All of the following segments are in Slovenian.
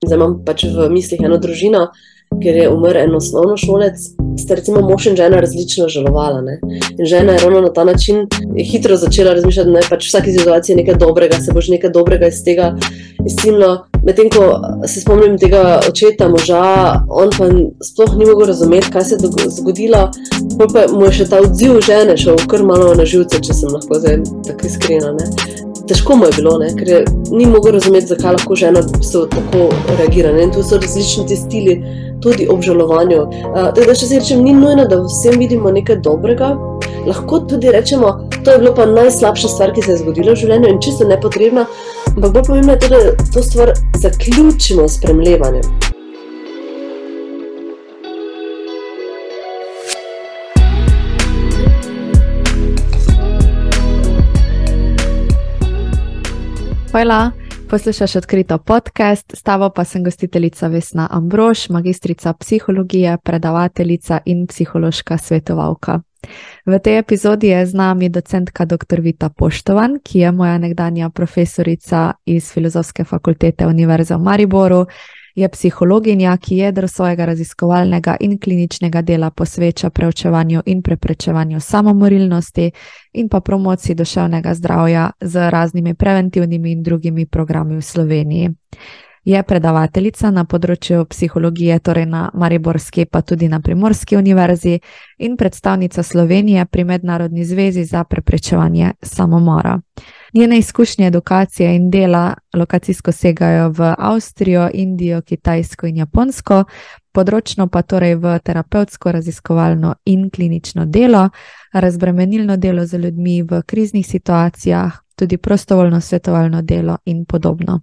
Zdaj imam pač v mislih eno družino, ker je umrl en osnovno šolec, sta recimo mož in žena različno žalovala. Ne? In žena je ravno na ta način hitro začela razmišljati, da je pač v vsaki situaciji nekaj dobrega, se boš nekaj dobrega iz tega izcimlo. Medtem ko se spomnim tega očeta, moža, on pa sploh ni mogel razumeti, kaj se je zgodilo. Pa mu je še ta odziv žene šel kar malo na živce, če sem lahko zdaj tako iskrena. Ne? Težko mu je bilo, ne? ker je, ni mogel razumeti, zakaj lahko žena tako reagira. Ne? In tu so različni ti stili tudi obžalovanju. Uh, da, če se rečem, ni nujno, da vsem vidimo nekaj dobrega, lahko tudi rečemo, to je bilo pa najslabša stvar, ki se je zgodila v življenju in čisto nepotrebna. Ampak bolj pomembno je da to stvar zaključimo s premlevanjem. Hvala. Poslušaj odkrito podcast, s tabo pa sem gostiteljica Vesna Ambrož, magistrica psihologije, predavateljica in psihološka svetovalka. V tej epizodi je z nami docentka dr. Vita Poštovan, ki je moja nekdanja profesorica iz Filozofske fakultete Univerze v Mariboru je psihologinja, ki jedro svojega raziskovalnega in kliničnega dela posveča preučevanju in preprečevanju samomorilnosti in pa promociji duševnega zdravja z raznimi preventivnimi in drugimi programi v Sloveniji. Je predavateljica na področju psihologije, torej na Mariborski, pa tudi na Primorski univerzi, in predstavnica Slovenije pri Mednarodni zvezi za preprečevanje samomora. Njene izkušnje edukacije in dela lokacijsko segajo v Avstrijo, Indijo, Kitajsko in Japonsko, področno pa torej v terapevtsko, raziskovalno in klinično delo, razbremenilno delo z ljudmi v kriznih situacijah, tudi prostovoljno svetovalno delo in podobno.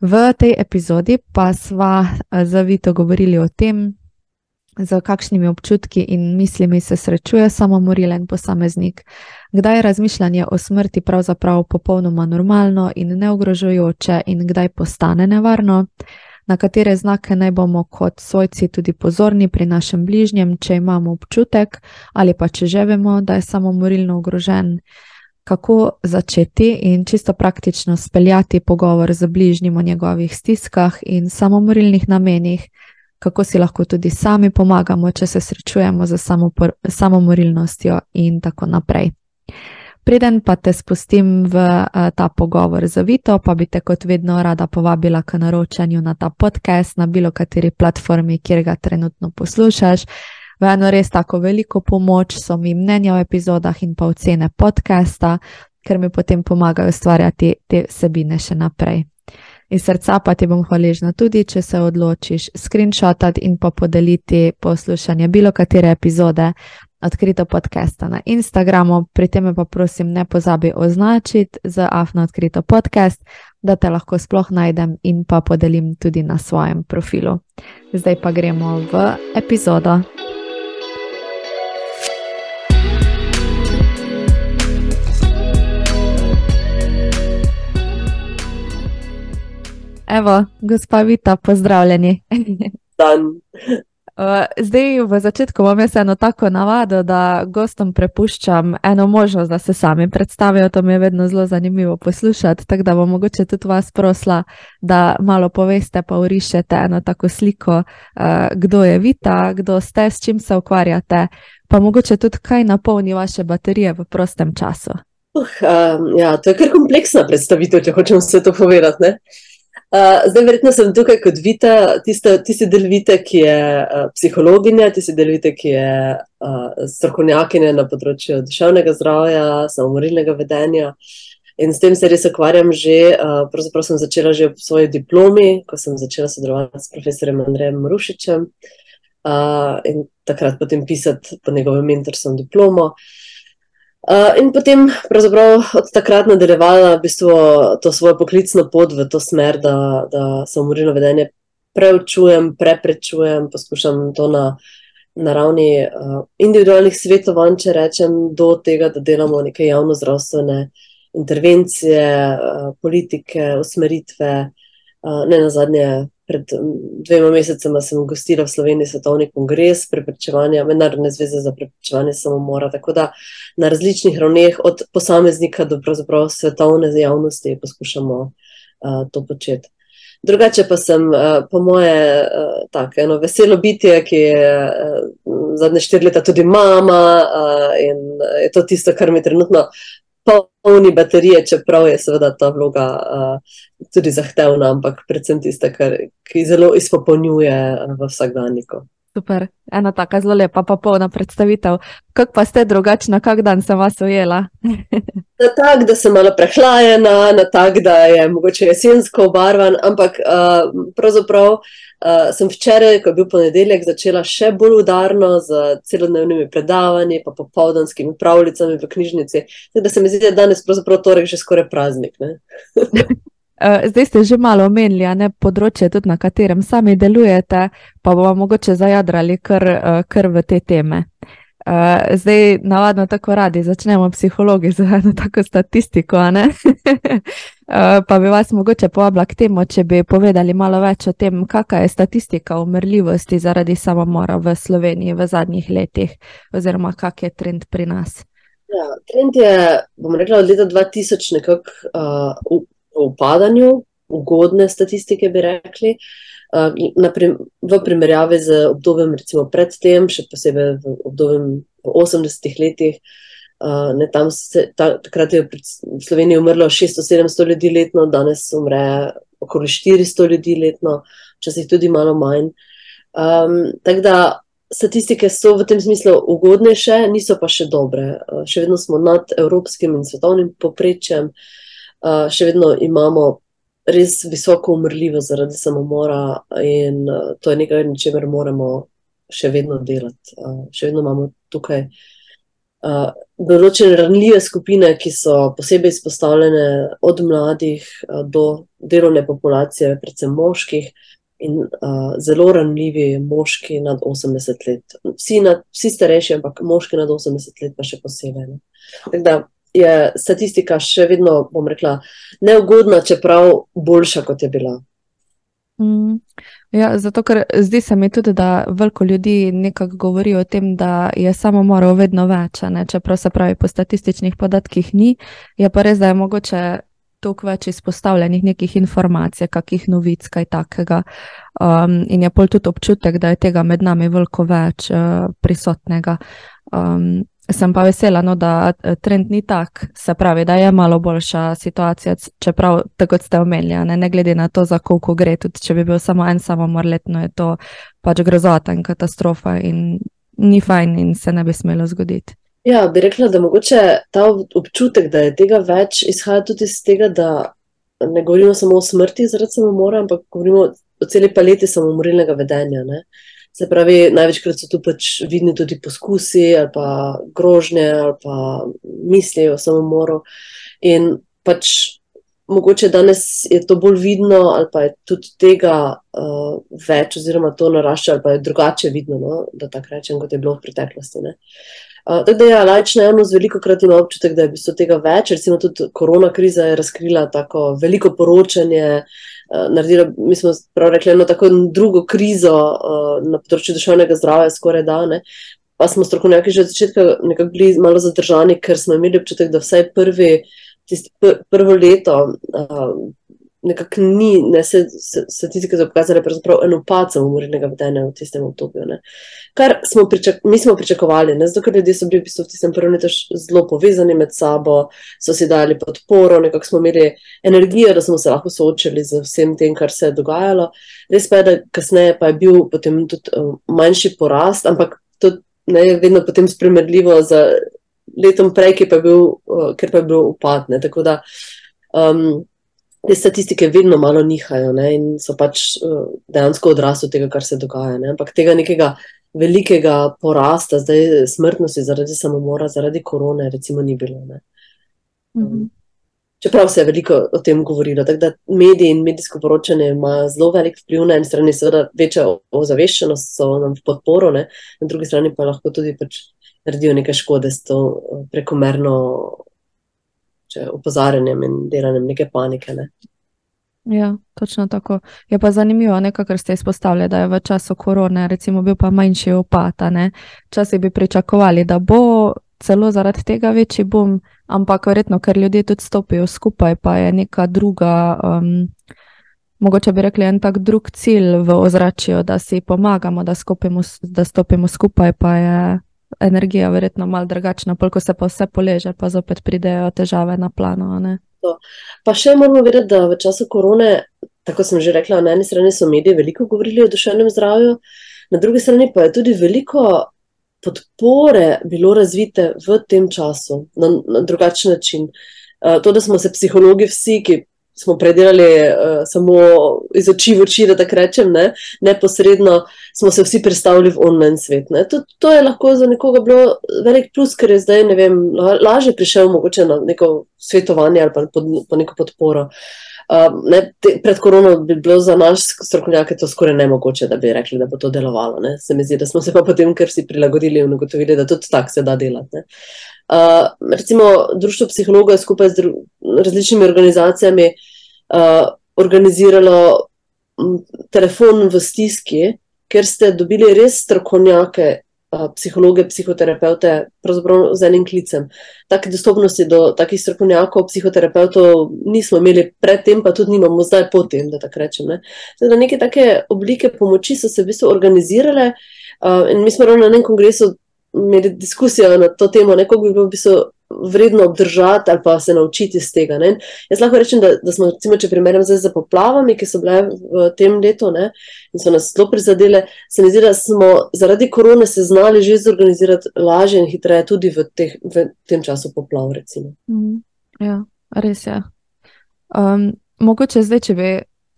V tej epizodi pa sva z Vito govorili o tem, z kakšnimi občutki in mislimi se srečuje samomorilen posameznik, kdaj je razmišljanje o smrti pravzaprav popolnoma normalno in neogrožujoče in kdaj postane nevarno, na katere znake naj bomo kot svojci tudi pozorni pri našem bližnjem, če imamo občutek ali pa če že vemo, da je samomorilno ogrožen. Kako začeti in čisto praktično speljati pogovor z bližnjim o njegovih stiskah in samomorilnih namenih, kako si lahko tudi sami pomagamo, če se srečujemo z samomorilnostjo, in tako naprej. Preden pa te spustim v uh, ta pogovor z Vito, pa bi te kot vedno rada povabila k naročanju na ta podcast na bilo kateri platformi, kjer ga trenutno poslušaš. V eno res tako veliko pomoč so mi mnenja o epizodah in pa ocene podcasta, ker mi potem pomagajo ustvarjati te vsebine še naprej. Iz srca pa ti bom hvaležna tudi, če se odločiš screenshotati in pa podeliti poslušanje bilo katere epizode odkrito podcasta na Instagramu. Pri tem pa prosim ne pozabi označiti za afno odkrito podcast, da te lahko sploh najdem in pa podelim tudi na svojem profilu. Zdaj pa gremo v epizodo. Evo, gospa Vita, pozdravljeni. Dan. Zdaj, v začetku imam jaz eno tako navado, da gostom prepuščam eno možnost, da se sami predstavijo. To mi je vedno zelo zanimivo poslušati. Tako da bom mogoče tudi vas prosila, da malo poveste, pa urišete eno tako sliko, kdo je Vita, kdo ste, s čim se ukvarjate, pa mogoče tudi kaj napolni vaše baterije v prostem času. Uh, um, ja, to je kar kompleksna predstavitev, če hočem vse to povedati. Ne? Zdaj, verjetno sem tukaj kot Vita, tisti del Vita, ki je uh, psihologinja, tisti del Vita, ki je uh, strokovnjakinja na področju duševnega zdravja, samomorilnega vedenja. In s tem se res ukvarjam že, uh, pravzaprav sem začela že v svoji diplomi, ko sem začela sodelovati s profesorjem Andrejem Rušičem uh, in takrat potem pisati po njegovem mentorstvu diplomo. Uh, Uh, in potem, od takrat nadaljevala v bistvu to svojo poklicno pot v to smer, da, da samomorilno vedenje preučujem, preprečujem, poskušam to na, na ravni uh, individualnih svetovanj, če rečem, do tega, da delamo neke javno zdravstvene intervencije, uh, politike, usmeritve, uh, ne na zadnje pred dvema mesecema sem gostila v Sloveniji svetovni kongres preprečevanja, mednarodne zveze za preprečevanje samomora. Tako da na različnih ravneh, od posameznika do svetovne javnosti, poskušamo uh, to početi. Drugače pa sem, po moje, tako eno veselo bitje, ki je zadnje štiri leta tudi mama in je to tisto, kar mi trenutno polni baterije, čeprav je seveda ta vloga uh, tudi zahtevna, ampak predvsem tista, kar, ki zelo izpopolnjuje uh, v vsakdanjiku. Super, ena tako zelo lepa, pa polna predstavitev. Kako pa ste drugačna, kak dan sem vas ujela? na tak, da sem malo prehlajena, na tak, da je mogoče jesensko obarvan, ampak uh, pravzaprav uh, sem včeraj, ko je bil ponedeljek, začela še bolj udarno z celodnevnimi predavanji, pa popoldanskimi pravljicami v knjižnici. Tako da se mi zdi, da je danes pravzaprav torek že skoraj praznik. Eh, zdaj ste že malo omenili, ne področje, tudi na katerem sami delujete, pa bomo mogoče zajadrali kar, eh, kar v te teme. Eh, zdaj, navadno tako radi začnemo psihologi z eno tako statistiko, pa bi vas mogoče povabila k temu, če bi povedali malo več o tem, kakšna je statistika umrljivosti zaradi samomora v Sloveniji v zadnjih letih, oziroma kak je trend pri nas. Ja, trend je, bom rekla, od leta 2000 nekako uh, upadanju, ugodne statistike, bi rekli. Uh, v primerjavi z obdobjem, recimo predtem, še posebej v obdobju 80-ih letih, uh, ne, tam se, ta, takrat je v Sloveniji umrlo 600-700 ljudi letno, danes umre okoli 400 ljudi letno, včasih tudi malo manj. Um, tako da statistike so v tem smislu ugodnejše, niso pa še dobre. Uh, še vedno smo nad evropskim in svetovnim poprečjem. Uh, uh, še vedno imamo res visoko umrljivost zaradi samomora, in uh, to je nekaj, na čemer moramo še vedno delati. Uh, še vedno imamo tukaj uh, določene ranljive skupine, ki so posebej izpostavljene od mladih uh, do delovne populacije, predvsem moških. In uh, zelo ranljivi moški nad 80 let. Vsi, nad, vsi starejši, ampak moški nad 80 let, pa še posebej. Tako da je statistika še vedno, bom rekla, neugodna, čeprav boljša, kot je bila. Mm. Ja, zato, ker zdi se mi tudi, da veliko ljudi nekako govori o tem, da je samomorov vedno več, ne? čeprav se pravi po statističnih podatkih ni, je pa res, da je mogoče toliko več izpostavljenih nekih informacij, kakih novic, kaj takega. Um, in je pol tudi občutek, da je tega med nami veliko več uh, prisotnega. Um, Sem pa vesela, no, da eh, trend ni tak, se pravi, da je malo boljša situacija, čeprav, tako kot ste omenili, ne, ne glede na to, za koliko gre. Tudi če bi bil samo en samomor letno, je to pač grozota in katastrofa in ni fajn in se ne bi smelo zgoditi. Ja, bi rekla, da mogoče ta občutek, da je tega več, izhaja tudi iz tega, da ne govorimo samo o smrti zaradi samomora, ampak govorimo o celi paleti samomorilnega vedenja. Ne. Se pravi, največkrat so tu pač vidni tudi poskusi ali pa grožnje ali pa misli o samomoru. In pač mogoče danes je to bolj vidno ali pa je tudi tega uh, več oziroma to narašča ali pa je drugače vidno, no? da tako rečem, kot je bilo v preteklosti. Ne? Uh, tako da, ja, lajčna javnost veliko krat ima občutek, da je bilo tega več. Recimo, tudi korona kriza je razkrila tako veliko poročanje, naredila, mi smo prav rekli, eno tako drugo krizo uh, na področju duševnega zdravja, skoraj da. Ne. Pa smo strokovnjaki že od začetka nekako bili malo zadržani, ker smo imeli občutek, da vsaj prvi, tisti pr prvo leto uh, nekako ni, ne, se, se, statistike so pokazale pravzaprav eno upad samomorilnega vedenja v tistem obdobju. Ne. Kar smo, pričak, mi smo pričakovali, ne, zato ker ljudje so bili v, bistvu v tistem prvem letu zelo povezani med sabo, so si dali podporo, nekako smo imeli energijo, da smo se lahko soočili z vsem tem, kar se je dogajalo. Res pa je, da kasneje pa je bil potem tudi um, manjši porast, ampak to ne je vedno potem spremljivo z letom prej, pa je bil, uh, ker pa je bil upad. Ne. Tako da um, te statistike vedno malo nihajo ne, in so pač uh, dejansko odrasli od tega, kar se dogaja. Ne. Ampak tega nekega velikega porasta, zdaj smrtnosti zaradi samomora, zaradi korone, recimo, ni bilo. Mm -hmm. Čeprav se je veliko o tem govorilo, tako da mediji in medijsko poročanje ima zelo velik vpliv na eni strani, seveda večja ozaveščenost so nam v podporo, ne? na drugi strani pa lahko tudi pač naredijo nekaj škode s to eh, prekomerno opozarjanjem in delanjem neke panike. Ne. Ja, točno tako. Je pa zanimivo, kar ste izpostavili, da je v času korone recimo, bil pa manjši upad. Včasih bi pričakovali, da bo celo zaradi tega večji bom, ampak verjetno, ker ljudje tudi stopijo skupaj, pa je neka druga, um, mogoče bi rekli en tak drug cilj v ozračju, da si pomagamo, da, skupimo, da stopimo skupaj, pa je energija verjetno mal drugačna, polko se pa vse poleže, pa zopet pridejo težave na plano. Ne? Pa še moramo vedeti, da v času korone, tako sem že rekla, na eni strani so mediji veliko govorili o duševnem zdravju, na drugi strani pa je tudi veliko podpore bilo razvite v tem času na, na drugačen način. Uh, to, da smo se psihologi vsi, ki smo predelali uh, samo iz oči v oči, da tako rečem, ne, neposredno smo se vsi predstavili v online svet. To, to je lahko za nekoga bilo velik plus, ker je zdaj vem, lažje prišel mogoče na neko svetovanje ali pa pod, po neko podporo. Uh, ne, te, pred korono bi bilo za naš strokovnjake to skoraj nemogoče, da bi rekli, da bo to delovalo. Ne. Se mi zdi, da smo se pa potem kar si prilagodili in ugotovili, da tudi tako se da delati. Uh, recimo, Društvo psihologov je skupaj z različnimi organizacijami uh, organiziralo m, telefon v stiski, ker ste dobili res strokovnjake, uh, psihologe, psihoterapeute, pravzaprav z enim klicem. Take dostopnosti do takih strokovnjakov, psihoterapeutov nismo imeli predtem, pa tudi nimamo zdaj potem, da tako rečem. Ne. Zdaj, neke take oblike pomoči so se v bistvu organizirale uh, in mi smo ravno na enem kongresu imeli diskusijo na to temo, kako bi bilo v bistvu vredno obdržati ali pa se naučiti iz tega. Ne? Jaz lahko rečem, da, da smo, recimo, če primerjam zdaj z poplavami, ki so bile v tem letu ne, in so nas zelo prizadele, se mi zdi, da smo zaradi korone se znali že zorganizirati lažje in hitreje tudi v, teh, v tem času poplav. Mm, ja, res je. Um, mogoče zdaj, če bi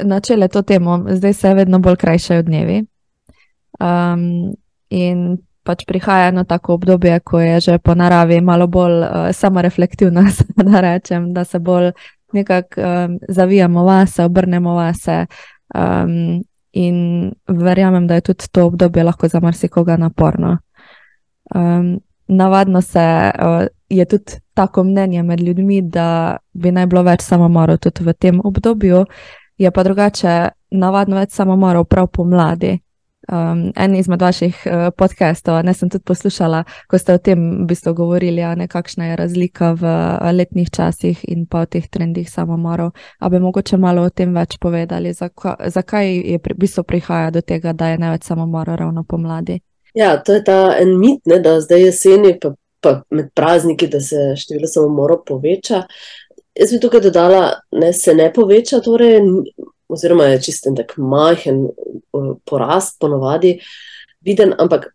načele to temo, zdaj se vedno bolj krajšajo dnevi. Um, in pač prihaja eno tako obdobje, ko je že po naravi malo bolj uh, samoreflektivna, da rečem, da se bolj nekako um, zavijamo vase, obrnemo vase. Um, in verjamem, da je tudi to obdobje lahko za marsikoga naporno. Um, navadno se, uh, je tudi tako mnenje med ljudmi, da bi naj bilo več samomorov tudi v tem obdobju, je pa drugače, navadno več samomorov prav pomladi um, en izmed vaših uh, podcastov, ne sem tudi poslušala, ko ste o tem v bistvu govorili, ne, kakšna je razlika v uh, letnih časih in pa v teh trendih samomorov. A bi mogoče malo o tem več povedali, zaka, zakaj je pri, v bistvu prihaja do tega, da je največ samomorov ravno pomladi? Ja, to je ta en mit, ne, da zdaj jeseni, pa, pa med prazniki, da se število samomorov poveča. Jaz bi tukaj dodala, da se ne poveča, torej oziroma je čisten tak majhen uh, porast, ponovadi viden, ampak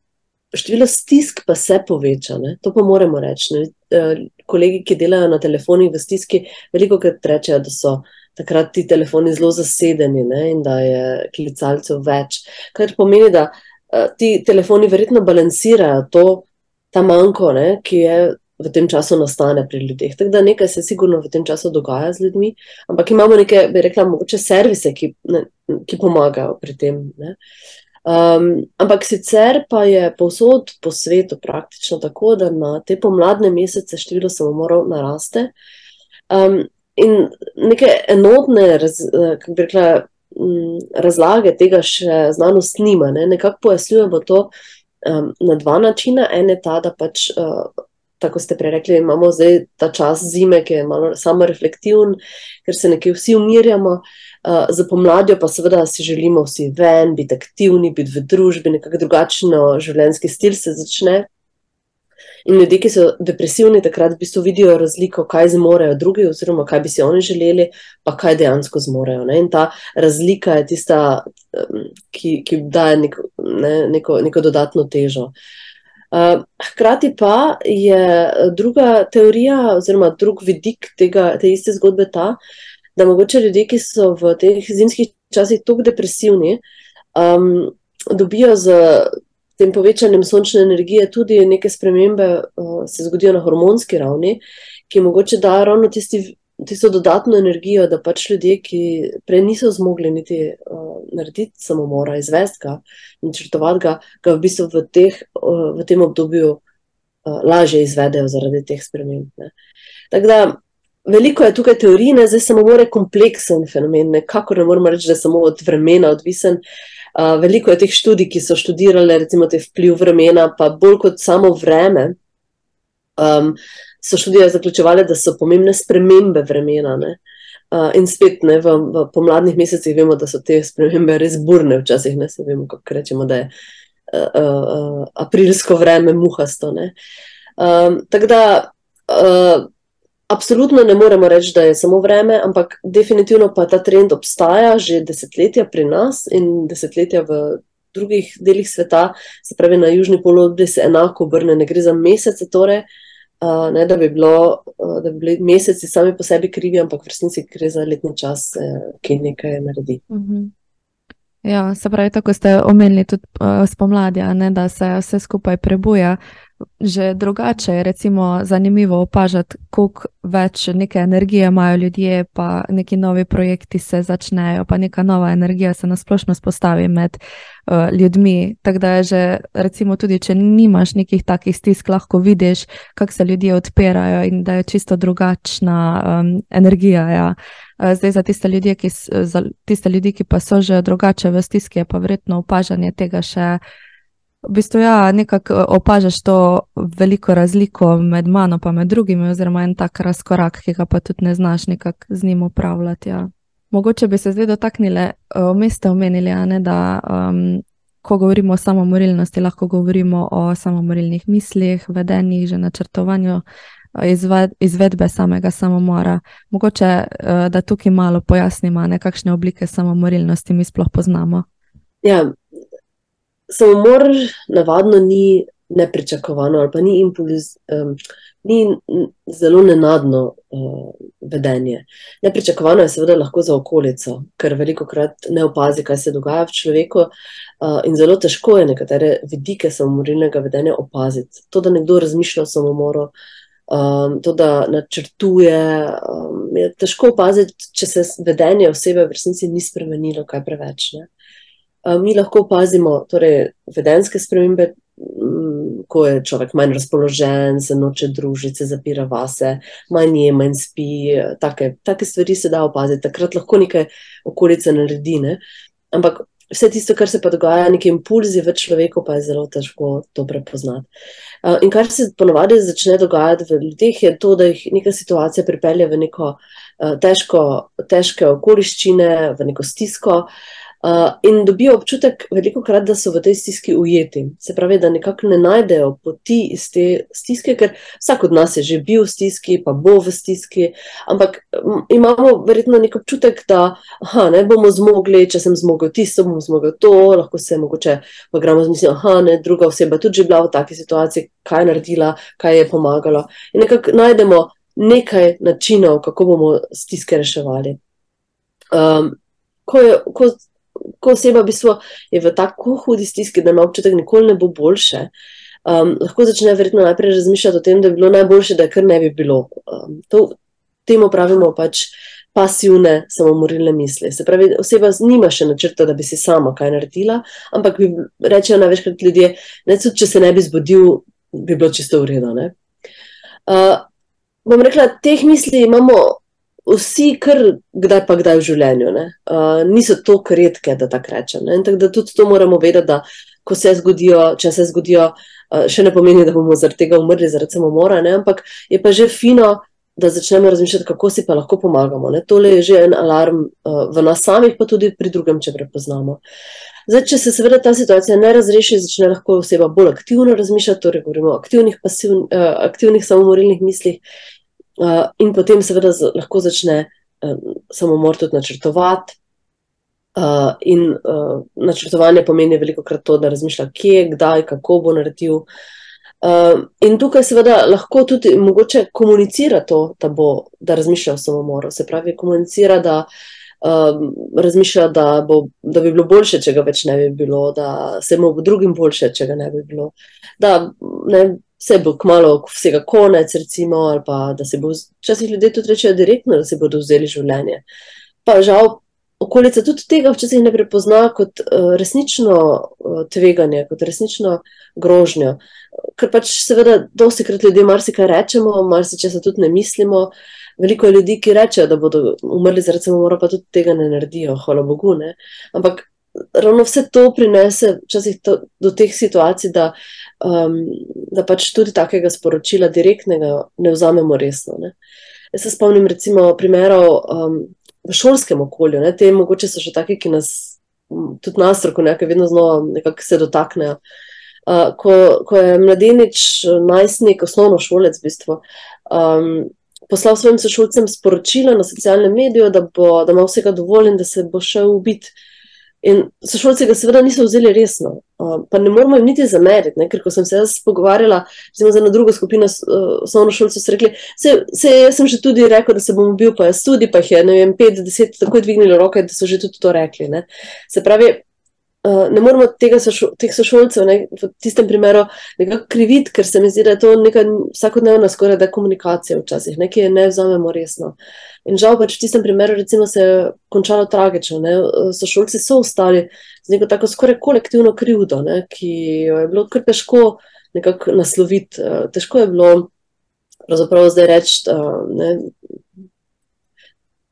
število stisk pa se poveča. Ne? To pa moramo reči. Ne? Uh, kolegi, ki delajo na telefonih v stiski, veliko krat rečejo, da so takrat ti telefoni zelo zasedeni ne? in da je klicalcev več. Kar pomeni, da uh, ti telefoni verjetno balansirajo to, ta manjko, ne? ki je v tem času nastane pri ljudeh. Tako da nekaj se sigurno v tem času dogaja z ljudmi, ampak imamo neke, bi rekla, mogoče servise, ki, ne, ki pomagajo pri tem. Um, ampak sicer pa je povsod po svetu praktično tako, da na te pomladne mesece število samomorov naraste. Um, in neke enotne, raz, kako bi rekla, razlage tega še znanost nima. Ne? Nekako pojasnjujemo to um, na dva načina. En je ta, da pač. Uh, tako ste prej rekli, imamo zdaj ta čas zime, ki je malo samo reflektiven, ker se nekje vsi umirjamo. Uh, za pomladjo pa seveda si želimo vsi ven, biti aktivni, biti v družbi, nekako drugačen življenjski stil se začne. In ljudje, ki so depresivni, takrat v bistvu vidijo razliko, kaj zmorejo drugi, oziroma kaj bi si oni želeli, pa kaj dejansko zmorejo. Ne? In ta razlika je tista, ki, ki daje neko, ne, neko, neko dodatno težo. Eh, hkrati pa je druga teorija, oziroma drug vidik tega, te iste zgodbe ta, da mogoče ljudje, ki so v teh zimskih časih tako depresivni, um, dobijo z tem povečanjem sončne energije tudi neke spremembe, uh, se zgodijo na hormonski ravni, ki mogoče da ravno tisti tisto dodatno energijo, da pač ljudje, ki prej niso zmogli niti uh, narediti samomora, izvesti ga in črtovati ga, ga v bistvu v, teh, uh, v tem obdobju uh, lažje izvedejo zaradi teh sprememb. Tako da veliko je tukaj teorij, ne zdaj samomor je kompleksen fenomen, nekako ne moremo reči, da je samo od vremena odvisen. Uh, veliko je teh študij, ki so študirali recimo te vpliv vremena, pa bolj kot samo vreme. Um, so študije zaključovali, da so pomembne spremembe vremena. Uh, in spet ne, v, v pomladnih mesecih vemo, da so te spremembe res burne, včasih ne vemo, kako rečemo, da je uh, uh, aprilsko vreme muhasto. Um, Tako da, uh, absolutno ne moremo reči, da je samo vreme, ampak definitivno pa ta trend obstaja že desetletja pri nas in desetletja v drugih delih sveta, se pravi na južni polobli se enako obrne, ne gre za mesece, torej. Uh, ne, da, bi bilo, uh, da bi bili meseci sami po sebi krivi, ampak v resnici gre za letni čas, uh, ki nekaj naredi. Uh mhm. -huh. Ja, se pravi, tako ste omenili tudi uh, spomladi, da se vse skupaj prebuja. Že drugače je recimo, zanimivo opažati, koliko več neke energije imajo ljudje, pa neki novi projekti se začnejo, pa neka nova energija se nasplošno spostavi med uh, ljudmi. Tako da je že, recimo, tudi če nimaš nekih takih stisk, lahko vidiš, kako se ljudje odpirajo in da je čisto drugačna um, energija. Ja. Uh, zdaj, za tiste, ljudi, ki, za tiste ljudi, ki pa so že drugače v stiski, je pa verjetno opažanje tega še. V bistvu, ja, nekako eh, opažaš to veliko razliko med mano in med drugimi, oziroma en tak razkorak, ki ga pa tudi ne znaš nekako z njim upravljati. Ja. Mogoče bi se zdaj dotaknili, vmes eh, ste omenili, ne, da um, ko govorimo o samomorilnosti, lahko govorimo o samomorilnih mislih, vedenjih, že načrtovanju eh, izved, izvedbe samega samomora. Mogoče da tukaj malo pojasnimo, kakšne oblike samomorilnosti mi sploh poznamo. Ja, samomor navadno ni nepričakovano ali pa ni impuls, um, ni zelo nenadno uh, vedenje. Nepričakovano je seveda lahko za okolico, ker veliko krat ne opazi, kaj se dogaja v človeku, uh, in zelo težko je nekatere vidike samomorilnega vedenja opaziti. To, da nekdo razmišlja o samomoru. Um, to, da načrtuje, um, je težko opaziti, če se vedenje osebe v resnici ni spremenilo, kaj preveč. Ne? Mi lahko opazimo torej, vedenske spremembe, mm, ko je človek manj razpoložen, se noče družiti, se zapira vase, manj je, manj spi. Take, take stvari se da opaziti, takrat lahko nekaj okolice naredi. Ne? Ampak vse tisto, kar se pa dogaja, neki impulzi v človeku, pa je zelo težko to prepoznati. In kar se ponovadi začne dogajati v ljudeh, je to, da jih neka situacija pripelje v neko težko, težke okoliščine, v neko stisko. Uh, in dobijo občutek, veliko krat, da so v tej stiski ujeti. Se pravi, da nekako ne najdejo poti iz te stiske, ker vsak od nas je že bil v stiski, pa bo v stiski. Ampak imamo verjetno nek občutek, da aha, ne bomo zmogli, če sem zmogel tisto, bom zmogel to, lahko se mogoče v gramu zmislim, aha, ne, druga oseba tudi že bila v taki situaciji, kaj je naredila, kaj je pomagalo. In nekako najdemo nekaj načinov, kako bomo stiske reševali. Um, ko je, ko ko oseba v bistvu je v tako hudi stiski, da ima občutek, da nikoli ne bo boljše, um, lahko začne verjetno najprej razmišljati o tem, da bi bilo najboljše, da kar ne bi bilo. Um, to, temu pravimo pač pasivne samomorilne misli. Se pravi, oseba nima še načrta, da bi si sama kaj naredila, ampak bi rečejo največkrat ljudje, ne tudi, če se ne bi zbudil, bi bilo čisto v redu. Uh, bom rekla, teh misli imamo vsi, kar kdaj pa kdaj v življenju. Uh, niso tako redke, da tako rečem. Tako da tudi to moramo vedeti, da ko se zgodijo, če se zgodijo, uh, še ne pomeni, da bomo zaradi tega umrli, zaradi samomora, ne? ampak je pa že fino. Da začnemo razmišljati, kako si pa lahko pomagamo. Ne? Tole je že en alarm uh, v nas samih, pa tudi pri drugem, če prepoznamo. Zdaj, če se seveda ta situacija ne razreši, začne lahko oseba bolj aktivno razmišljati, torej govorimo o aktivnih, pasiv, uh, aktivnih samomorilnih mislih, Uh, in potem, seveda, lahko začne um, samomor tudi načrtovati. Uh, in uh, načrtovanje pomeni veliko krat to, da razmišlja, kje, kdaj, kako bo naredil. Uh, in tukaj, seveda, lahko tudi mogoče komunicira to, da, bo, da razmišlja o samomoru. Se pravi, komunicira, da um, razmišlja, da, bo, da bi bilo boljše, če ga več ne bi bilo, da se mu drugim boljše, če ga ne bi bilo. Da, ne, se bo kmalo vsega konec, recimo, ali pa da se bo, včasih ljudje tudi rečejo direktno, da se bodo vzeli življenje. Pa žal, okolica tudi tega včasih ne prepozna kot uh, resnično uh, tveganje, kot resnično grožnjo. Ker pač seveda, dosti krat ljudje marsikaj rečemo, marsikaj se tudi ne mislimo. Veliko je ljudi, ki rečejo, da bodo umrli zaradi samomora, pa tudi tega ne naredijo, hvala Bogu. Ne? Ampak ravno vse to prinese včasih to, do teh situacij, da, um, da pač tudi takega sporočila direktnega ne vzamemo resno. Ne. Jaz se spomnim recimo primerov, um, v šolskem okolju. Ne? Te mogoče so še take, ki nas, tudi nas, strokovnjake, vedno znova nekako se dotaknejo. Uh, ko, ko je mladenič, najstnik, osnovno šolec, v bistvu, um, poslal svojim sošolcem sporočilo na socialnem mediju, da, bo, da ima vsega dovolj in da se bo šel ubiti. In sošolci ga seveda niso vzeli resno, uh, pa ne moramo jim niti zameriti, ne? ker ko sem se jaz pogovarjala z eno drugo skupino uh, osnovno šolcev, so rekli, se, se jaz sem že tudi rekel, da se bom bil, pa jaz tudi, pa jih je, ne vem, pet, deset, tako dvignili roke, da so že tudi to rekli. Ne? Se pravi, Uh, ne moramo tega sošol, teh sošolcev ne, v tistem primeru nekako kriviti, ker se mi zdi, da je to neka vsakodnevna skoraj da komunikacija včasih, nekaj je ne vzamemo resno. In žal pač v tistem primeru recimo se je končalo tragično. Sošolci so ostali z neko tako skoraj kolektivno krivdo, ne, ki jo je bilo kar težko nekako nasloviti. Uh, težko je bilo pravzaprav zdaj reči, uh, ne,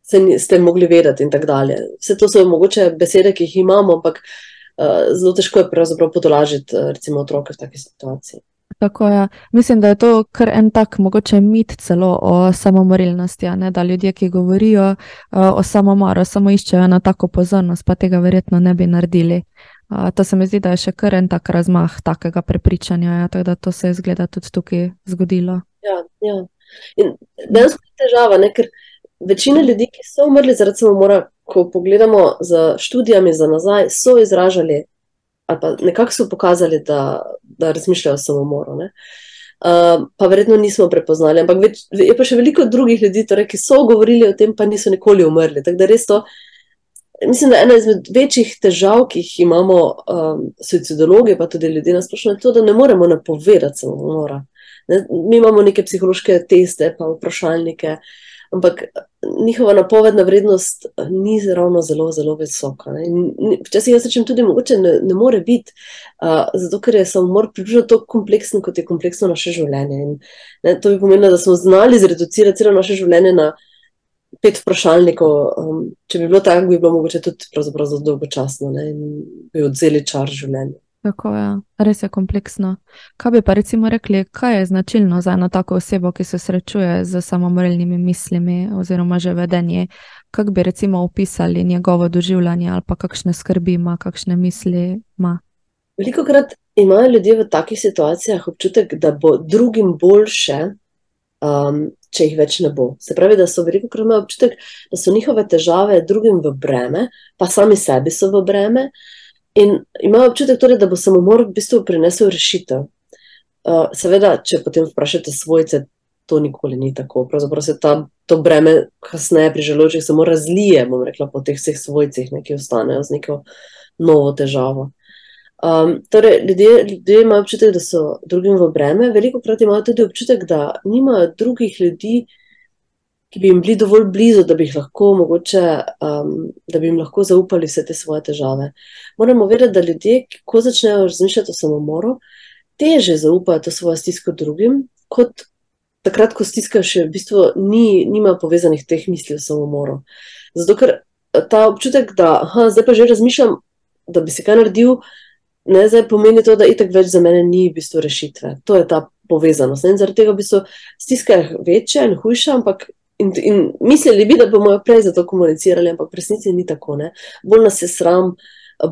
se ste mogli vedeti in tako dalje. Vse to so mogoče besede, ki jih imamo, ampak Eh, zelo težko je pravzaprav potolažiti uh, recimo otroke v taki situaciji. Tako je. Mislim, da je to kar en tak mogoče mit celo o samomorilnosti, ne? da ljudje, ki govorijo uh, o samomoru, samo iščejo eno tako pozornost, pa tega verjetno ne bi naredili. Uh, to se mi zdi, da je še kar en tak razmah takega prepričanja, ja? tako da to se je zgleda tudi tukaj zgodilo. Ja, ja. In dejansko je težava, ne? ker večina ljudi, ki so umrli zaradi samomora, ko pogledamo z študijami za nazaj, so izražali ali pa nekako so pokazali, da, da razmišljajo o samomoru. Uh, pa verjetno nismo prepoznali, ampak več, je pa še veliko drugih ljudi, torej, ki so govorili o tem, pa niso nikoli umrli. Tako da res to, mislim, da ena izmed večjih težav, ki jih imamo um, suicidologi, pa tudi ljudje na splošno, je to, da ne moremo napovedati samomora. Ne? Mi imamo neke psihološke teste, pa vprašalnike, uh, ampak njihova napovedna vrednost eh, ni ravno zelo, zelo visoka. Včasih jaz rečem tudi, mogoče ne, ne more biti, uh, zato ker je samomor približno tako kompleksen, kot je kompleksno naše življenje. In, ne, to bi pomenilo, da smo znali zreducirati celo naše življenje na pet vprašalnikov. Um, če bi bilo tako, bi bilo mogoče tudi zelo dolgočasno ne, in bi odzeli čar življenja. Tako je, ja. res je kompleksno. Kaj bi pa recimo rekli, kaj je značilno za eno tako osebo, ki se srečuje z samomorilnimi mislimi oziroma že vedenje? Kako bi recimo opisali njegovo doživljanje ali pa kakšne skrbi ima, kakšne misli ima? Veliko krat imajo ljudje v takih situacijah občutek, da bo drugim boljše, um, če jih več ne bo. Se pravi, da so veliko krat imeli občutek, da so njihove težave drugim v breme, pa sami sebi so v breme. In imajo občutek, torej, da bo samomor v bistvu prinesel rešitev. Uh, seveda, če potem vprašate svojce, to nikoli ni tako. Pravzaprav se ta, to breme kasneje pri želočih samo razlije, bom rekla, po teh vseh svojcih, ki ostanejo z neko novo težavo. Um, torej, ljudje, ljudje imajo občutek, da so drugim v breme, veliko krat imajo tudi občutek, da nimajo drugih ljudi, ki bi jim bili dovolj blizu, da bi jih lahko, mogoče, um, da bi jim lahko zaupali vse te svoje težave. Moramo vedeti, da ljudje, ko začnejo razmišljati o samomoru, teže zaupajo to svojo stisko drugim, kot takrat, ko stiskajo še v bistvu ni, nima povezanih teh misli o samomoru. Zato, ker ta občutek, da aha, zdaj pa že razmišljam, da bi se kaj naredil, ne zdaj pomeni to, da itak več za mene ni v bistvu rešitve. To je ta povezanost. In zaradi tega v bistvu stiska je večja in hujša, ampak In, in mislili bi, da bomo prej za to komunicirali, ampak v resnici ni tako. Ne? Bolj nas je sram,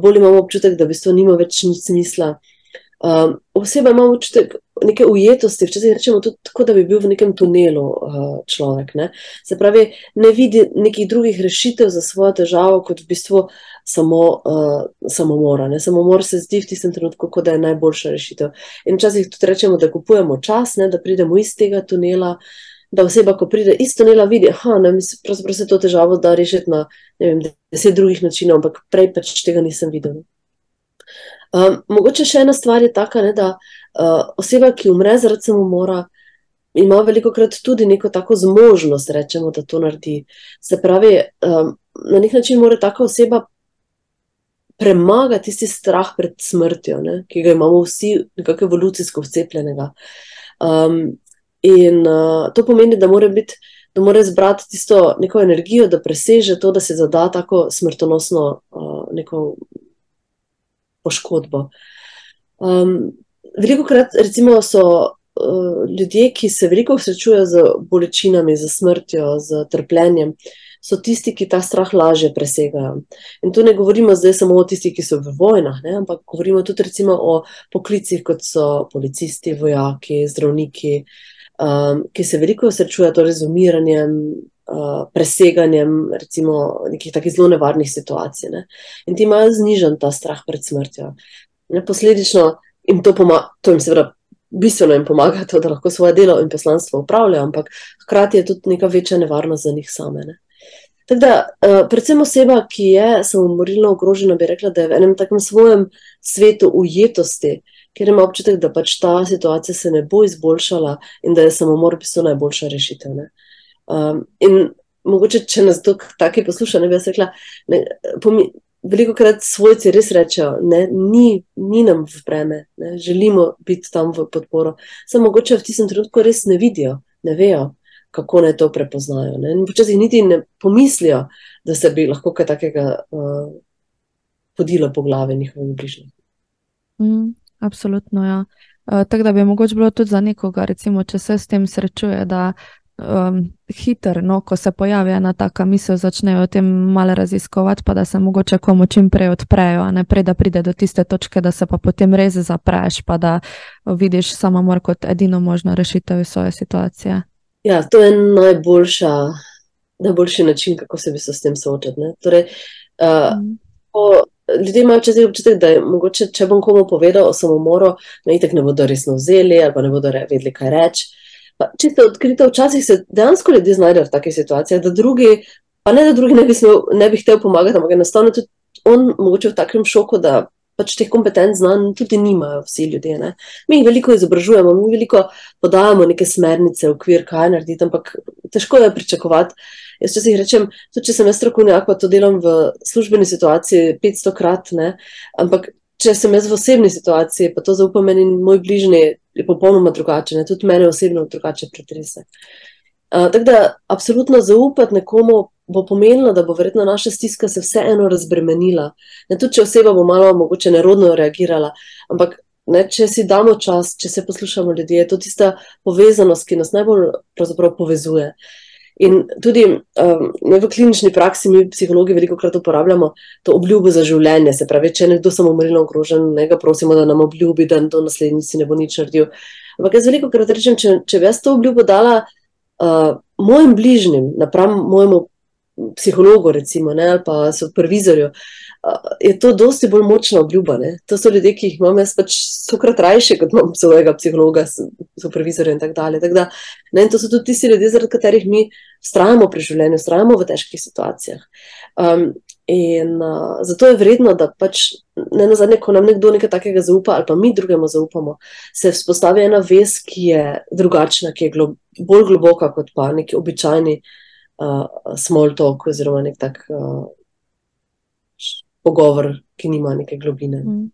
bolj imamo občutek, da v bistvu nima več nič smisla. Um, oseba ima občutek neke ujetosti, včasih rečemo tudi tako, da bi bil v nekem tunelu uh, človek. Ne? Se pravi, ne vidi nekih drugih rešitev za svojo težavo, kot v bistvu samo uh, samomora. Ne? Samomor se zdi v tistem trenutku, kot da je najboljša rešitev. In včasih tudi rečemo, da kupujemo čas, ne? da pridemo iz tega tunela. Uh, da oseba, ko pride iz tunela, vidi, da se to težavo da rešiti na vem, deset drugih načinov, ampak prej pač tega nisem videl. Um, mogoče še ena stvar je taka, ne, da uh, oseba, ki umre zaradi samomora, ima veliko krat tudi neko tako zmožnost, rečemo, da to naredi. Se pravi, um, na nek način mora taka oseba premagati tisti strah pred smrtjo, ne, ki ga imamo vsi nekako evolucijsko vcepljenega. Um, In uh, to pomeni, da mora, biti, da mora zbrati tisto neko energijo, da preseže to, da se zada tako smrtonosno uh, poškodbo. Um, veliko krat, recimo, so uh, ljudje, ki se veliko srečujejo z bolečinami, z smrtjo, z trpljenjem, so tisti, ki ta strah lažje presegajo. In tu ne govorimo zdaj samo o tistih, ki so v vojnah, ne, ampak govorimo tudi o poklicih, kot so policisti, vojaki, zdravniki, um, ki se veliko srečujejo torej z umiranjem. Uh, preseganjem, recimo, nekih takih zelo nevarnih situacij. Ne? In ti imajo znižen ta strah pred smrtjo. Ne? Posledično jim to, to jim seveda bistveno jim pomaga, to, da lahko svoje delo in poslanstvo upravljajo, ampak hkrati je tudi neka večja nevarnost za njih same. Ne? Tako da, uh, predvsem oseba, ki je samomorilno ogrožena, bi rekla, da je v enem takem svojem svetu ujetosti, ker ima občutek, da pač ta situacija se ne bo izboljšala in da je samomor v bistvu najboljša rešitev. Um, in mogoče, če nas to tako posluša, ne bi jaz rekla, ne, pomi, veliko krat svojci res rečejo, da ni, ni nam v breme, ne, želimo biti tam v podporo. Samo mogoče v tistem trenutku res ne vidijo, ne vejo, kako naj to prepoznajo. Ne. In včasih niti ne pomislijo, da se bi lahko kaj takega uh, podilo po glavi njihovih bližnjih. Mm, absolutno, ja. Uh, tako da bi mogoče bilo tudi za nekoga, recimo, če se s tem srečuje, da um, hiter, no, ko se pojavi ena taka misel, začnejo o tem malo raziskovati, pa da se mogoče komu čim prej odprejo, ne prej, da pride do tiste točke, da se pa potem res zapreš, pa da vidiš samomor kot edino možno rešitev svoje situacije. Ja, to je najboljša, najboljši način, kako se bi se s tem soočati. Torej, uh, mm. Ljudje imajo čez občutek, da je mogoče, če bom komu povedal o samomoru, da jih ne bodo resno vzeli ali pa ne bodo vedeli, kaj reči. Če ste odkriti, včasih se dejansko ljudje znajdejo v takih situacijah, da drugi, pa ne da drugi ne bi, smel, ne bi hotel pomagati, ampak enostavno tudi on mogoče v takem šoku, da pač teh kompetenc znanj tudi nimajo vsi ljudje. Ne. Mi jih veliko izobražujemo, mi veliko podajamo neke smernice, okvir, kaj narediti, ampak težko je pričakovati. Jaz če si rečem, tudi če sem jaz strokovnjak, pa to delam v službeni situaciji 500 krat, ne, ampak če sem jaz v osebni situaciji, pa to zaupam meni in moj bližnji, je popolnoma drugače, ne? tudi mene osebno drugače pretrese. Uh, tako da, absolutno zaupati nekomu bo pomenilo, da bo verjetno naša stiska se vseeno razbremenila. Ne tudi, če oseba bo malo mogoče nerodno reagirala, ampak ne, če si damo čas, če se poslušamo ljudi, je to tista povezanost, ki nas najbolj povezuje. In tudi um, v klinični praksi mi, psihologi, veliko krat uporabljamo to obljubo za življenje. Se pravi, če je nekdo samomorilno ogrožen, ne ga prosimo, da nam obljubi, da do naslednjici ne bo nič naredil. Ampak jaz veliko krat rečem, če, če bi jaz to obljubo dala uh, mojim bližnjim, napram mojemu psihologu, recimo, ne, ali pa supervizorju, je to dosti bolj močna obljuba. Ne. To so ljudje, ki jih imam jaz pač sokrat rajše, kot imam svojega psihologa, supervizorja in tako dalje. Tak da, ne, in to so tudi tisti ljudje, zaradi katerih mi strajamo pri življenju, strajamo v težkih situacijah. Um, in uh, zato je vredno, da pač ne na zadnje, ko nam nekdo nekaj takega zaupa ali pa mi drugemu zaupamo, se vzpostavi ena vez, ki je drugačna, ki je glo bolj globoka kot pa neki običajni uh, small talk oziroma nek tak uh, pogovor, ki nima neke globine. Mm.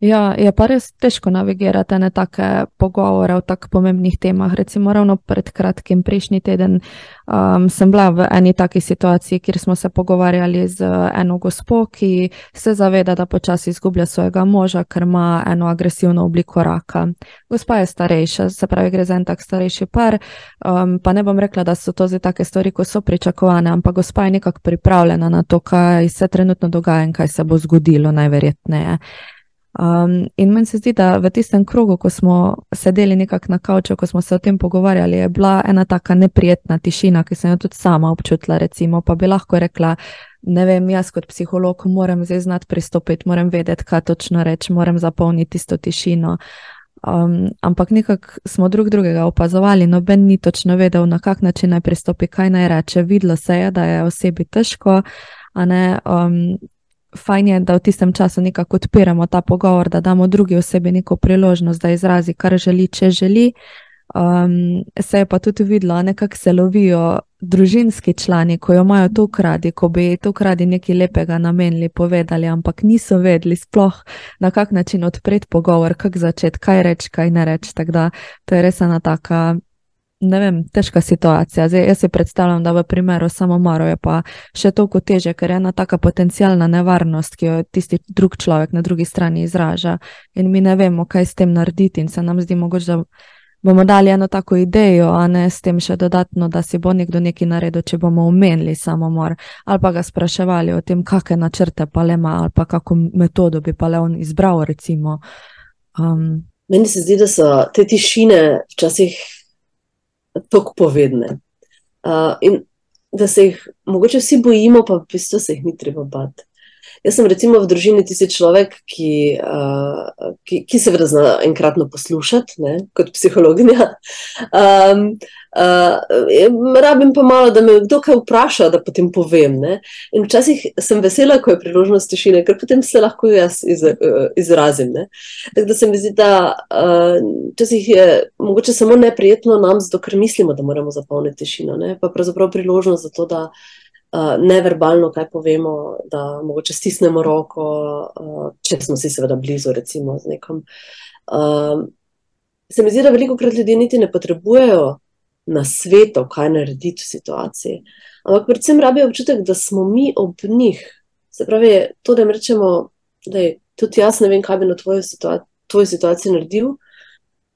Ja, je pa res težko navigirati na take pogovore o tako pomembnih temah. Recimo, ravno pred kratkim, prejšnji teden, um, sem bila v eni taki situaciji, kjer smo se pogovarjali z eno gospo, ki se zaveda, da počasi izgublja svojega moža, ker ima eno agresivno obliko raka. Gospa je starejša, se pravi, gre za en tak starejši par. Um, pa ne bom rekla, da so to zdaj take stvari, ko so pričakovane, ampak gospa je nekako pripravljena na to, kaj se trenutno dogaja in kaj se bo zgodilo, najverjetneje. Um, in meni se zdi, da v tistem krogu, ko smo sedeli nekako na kavču, ko smo se o tem pogovarjali, je bila ena taka neprijetna tišina, ki sem jo tudi sama občutila. Recimo, pa bi lahko rekla, ne vem, jaz kot psiholog moram zdaj znati pristopiti, moram vedeti, kaj točno reči, moram zapolniti tisto tišino. Um, ampak nekako smo drug drugega opazovali, noben ni točno vedel, na kak način naj pristopi, kaj naj reče. Videlo se je, da je osebi težko. Ne, um, fajn je, da v tistem času nekako odpiramo ta pogovor, da damo drugi osebi neko priložnost, da izrazi, kar želi, če želi. Um, se je pa tudi videlo, nekako se lovijo družinski člani, ko jo imajo to kradi, ko bi to kradi nekaj lepega namenili, povedali, ampak niso vedeli sploh na kak način odpreti pogovor, kako začeti, kaj reči, kaj ne reči. Tako da to je res ena taka ne vem, težka situacija. Zdaj, jaz si predstavljam, da v primeru samomoru je pa še toliko teže, ker je ena taka potencijalna nevarnost, ki jo tisti drug človek na drugi strani izraža in mi ne vemo, kaj s tem narediti in se nam zdi mogoče, da bomo dali eno tako idejo, a ne s tem še dodatno, da si bo nekdo nekaj naredil, če bomo omenili samomor, ali pa ga spraševali o tem, kakšne načrte pa le ima, ali pa kako metodo bi pa le on izbral. Um, Meni se zdi, da so te tišine včasih tako povedne. Uh, in da se jih mogoče vsi bojimo, pa v bistvu se jih ni treba bati. Jaz sem recimo v družini tisti človek, ki, uh, ki, ki seveda zna enkratno poslušati, ne, kot psihologinja. Um, uh, rabim pa malo, da me kdo kaj vpraša, da potem povem. Ne. In včasih sem vesela, ko je priložnost tišine, ker potem se lahko jaz iz, uh, izrazim. Tako da se mi zdi, da uh, včasih je mogoče samo neprijetno nam, zato ker mislimo, da moramo zapolniti tišino. Ne. Pa pravzaprav priložnost za to, da uh, neverbalno kaj povemo, da mogoče stisnemo roko, uh, če smo si seveda blizu, recimo z nekom. Uh, se mi zdi, da veliko krat ljudi niti ne potrebujejo na svetu, kaj narediti v situaciji. Ampak predvsem rabijo občutek, da smo mi ob njih. Se pravi, to, da jim rečemo, da je tudi jaz ne vem, kaj bi na tvoji situa situaciji naredil.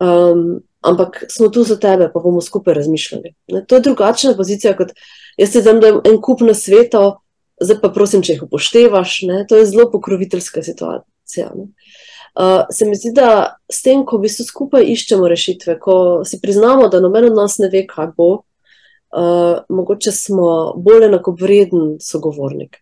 Um, ampak smo tu za tebe, pa bomo skupaj razmišljali. Ne, to je drugačna pozicija, kot jaz ti dam en kup na svetu, zdaj pa prosim, če jih upoštevaš. Ne, to je zelo pokroviteljska situacija. Uh, se mi zdi, da s tem, ko v bistvu skupaj iščemo rešitve, ko si priznamo, da noben od nas ne ve, kaj bo, uh, mogoče smo bolj enakovreden sogovornik.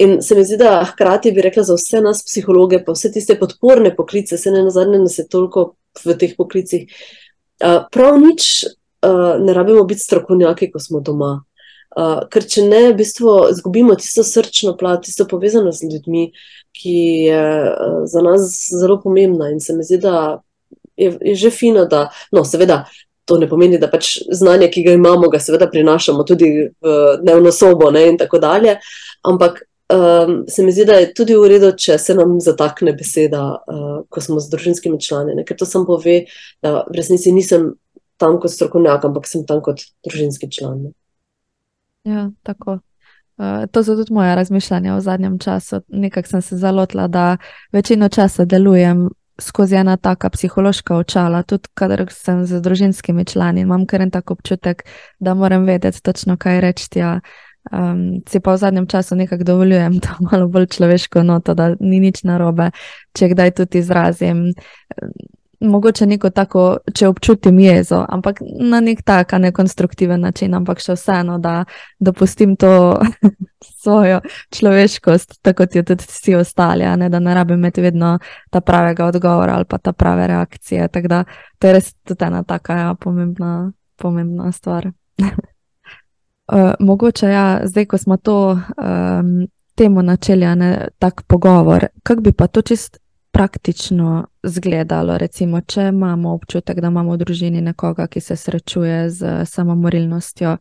In se mi zdi, da hkrati bi rekla za vse nas, psihologe, pa vse tiste podporne poklice, se ne na zadnje, da se toliko v teh poklicih uh, prav nič uh, ne rabimo biti strokovnjaki, ko smo doma. Uh, ker če ne, v bistvu izgubimo tisto srčno plat, tisto povezano z ljudmi, ki je uh, za nas zelo pomembna. In se mi zdi, da je, je že fino, da, no, seveda, to ne pomeni, da pač znanje, ki ga imamo, ga seveda prinašamo tudi v dnevno sobo ne, in tako dalje. Ampak um, se mi zdi, da je tudi v redu, če se nam zatakne beseda, uh, ko smo z družinskimi člani. Ne? Ker to sam pove, da v resnici nisem tam kot strokovnjak, ampak sem tam kot družinski član. Ne? Ja, tako. Uh, to so tudi moje razmišljanja v zadnjem času. Nekako sem se zalotila, da večino časa delujem skozi ena taka psihološka očala, tudi kadar sem z družinskimi člani. Imam kar en tak občutek, da moram vedeti točno, kaj reči. Ja. Um, si pa v zadnjem času nekako dovoljujem to malo bolj človeško noto, da ni nič narobe, če kdaj tudi izrazim. Mogoče neko tako, če občutim jezo, ampak na nek tak, ne konstruktiven način, ampak še vseeno, da dopustim to svojo človeškost, tako kot jo tudi vsi ostali, ne, da ne rabim imeti vedno ta pravega odgovora ali pa ta prave reakcije. Tako da to je res tudi ena taka ja, pomembna, pomembna stvar. Uh, mogoče, ja, zdaj, ko smo to um, temo načeli, ne tak pogovor, kako bi pa to čist praktično izgledalo, recimo, če imamo občutek, da imamo v družini nekoga, ki se srečuje z samomorilnostjo,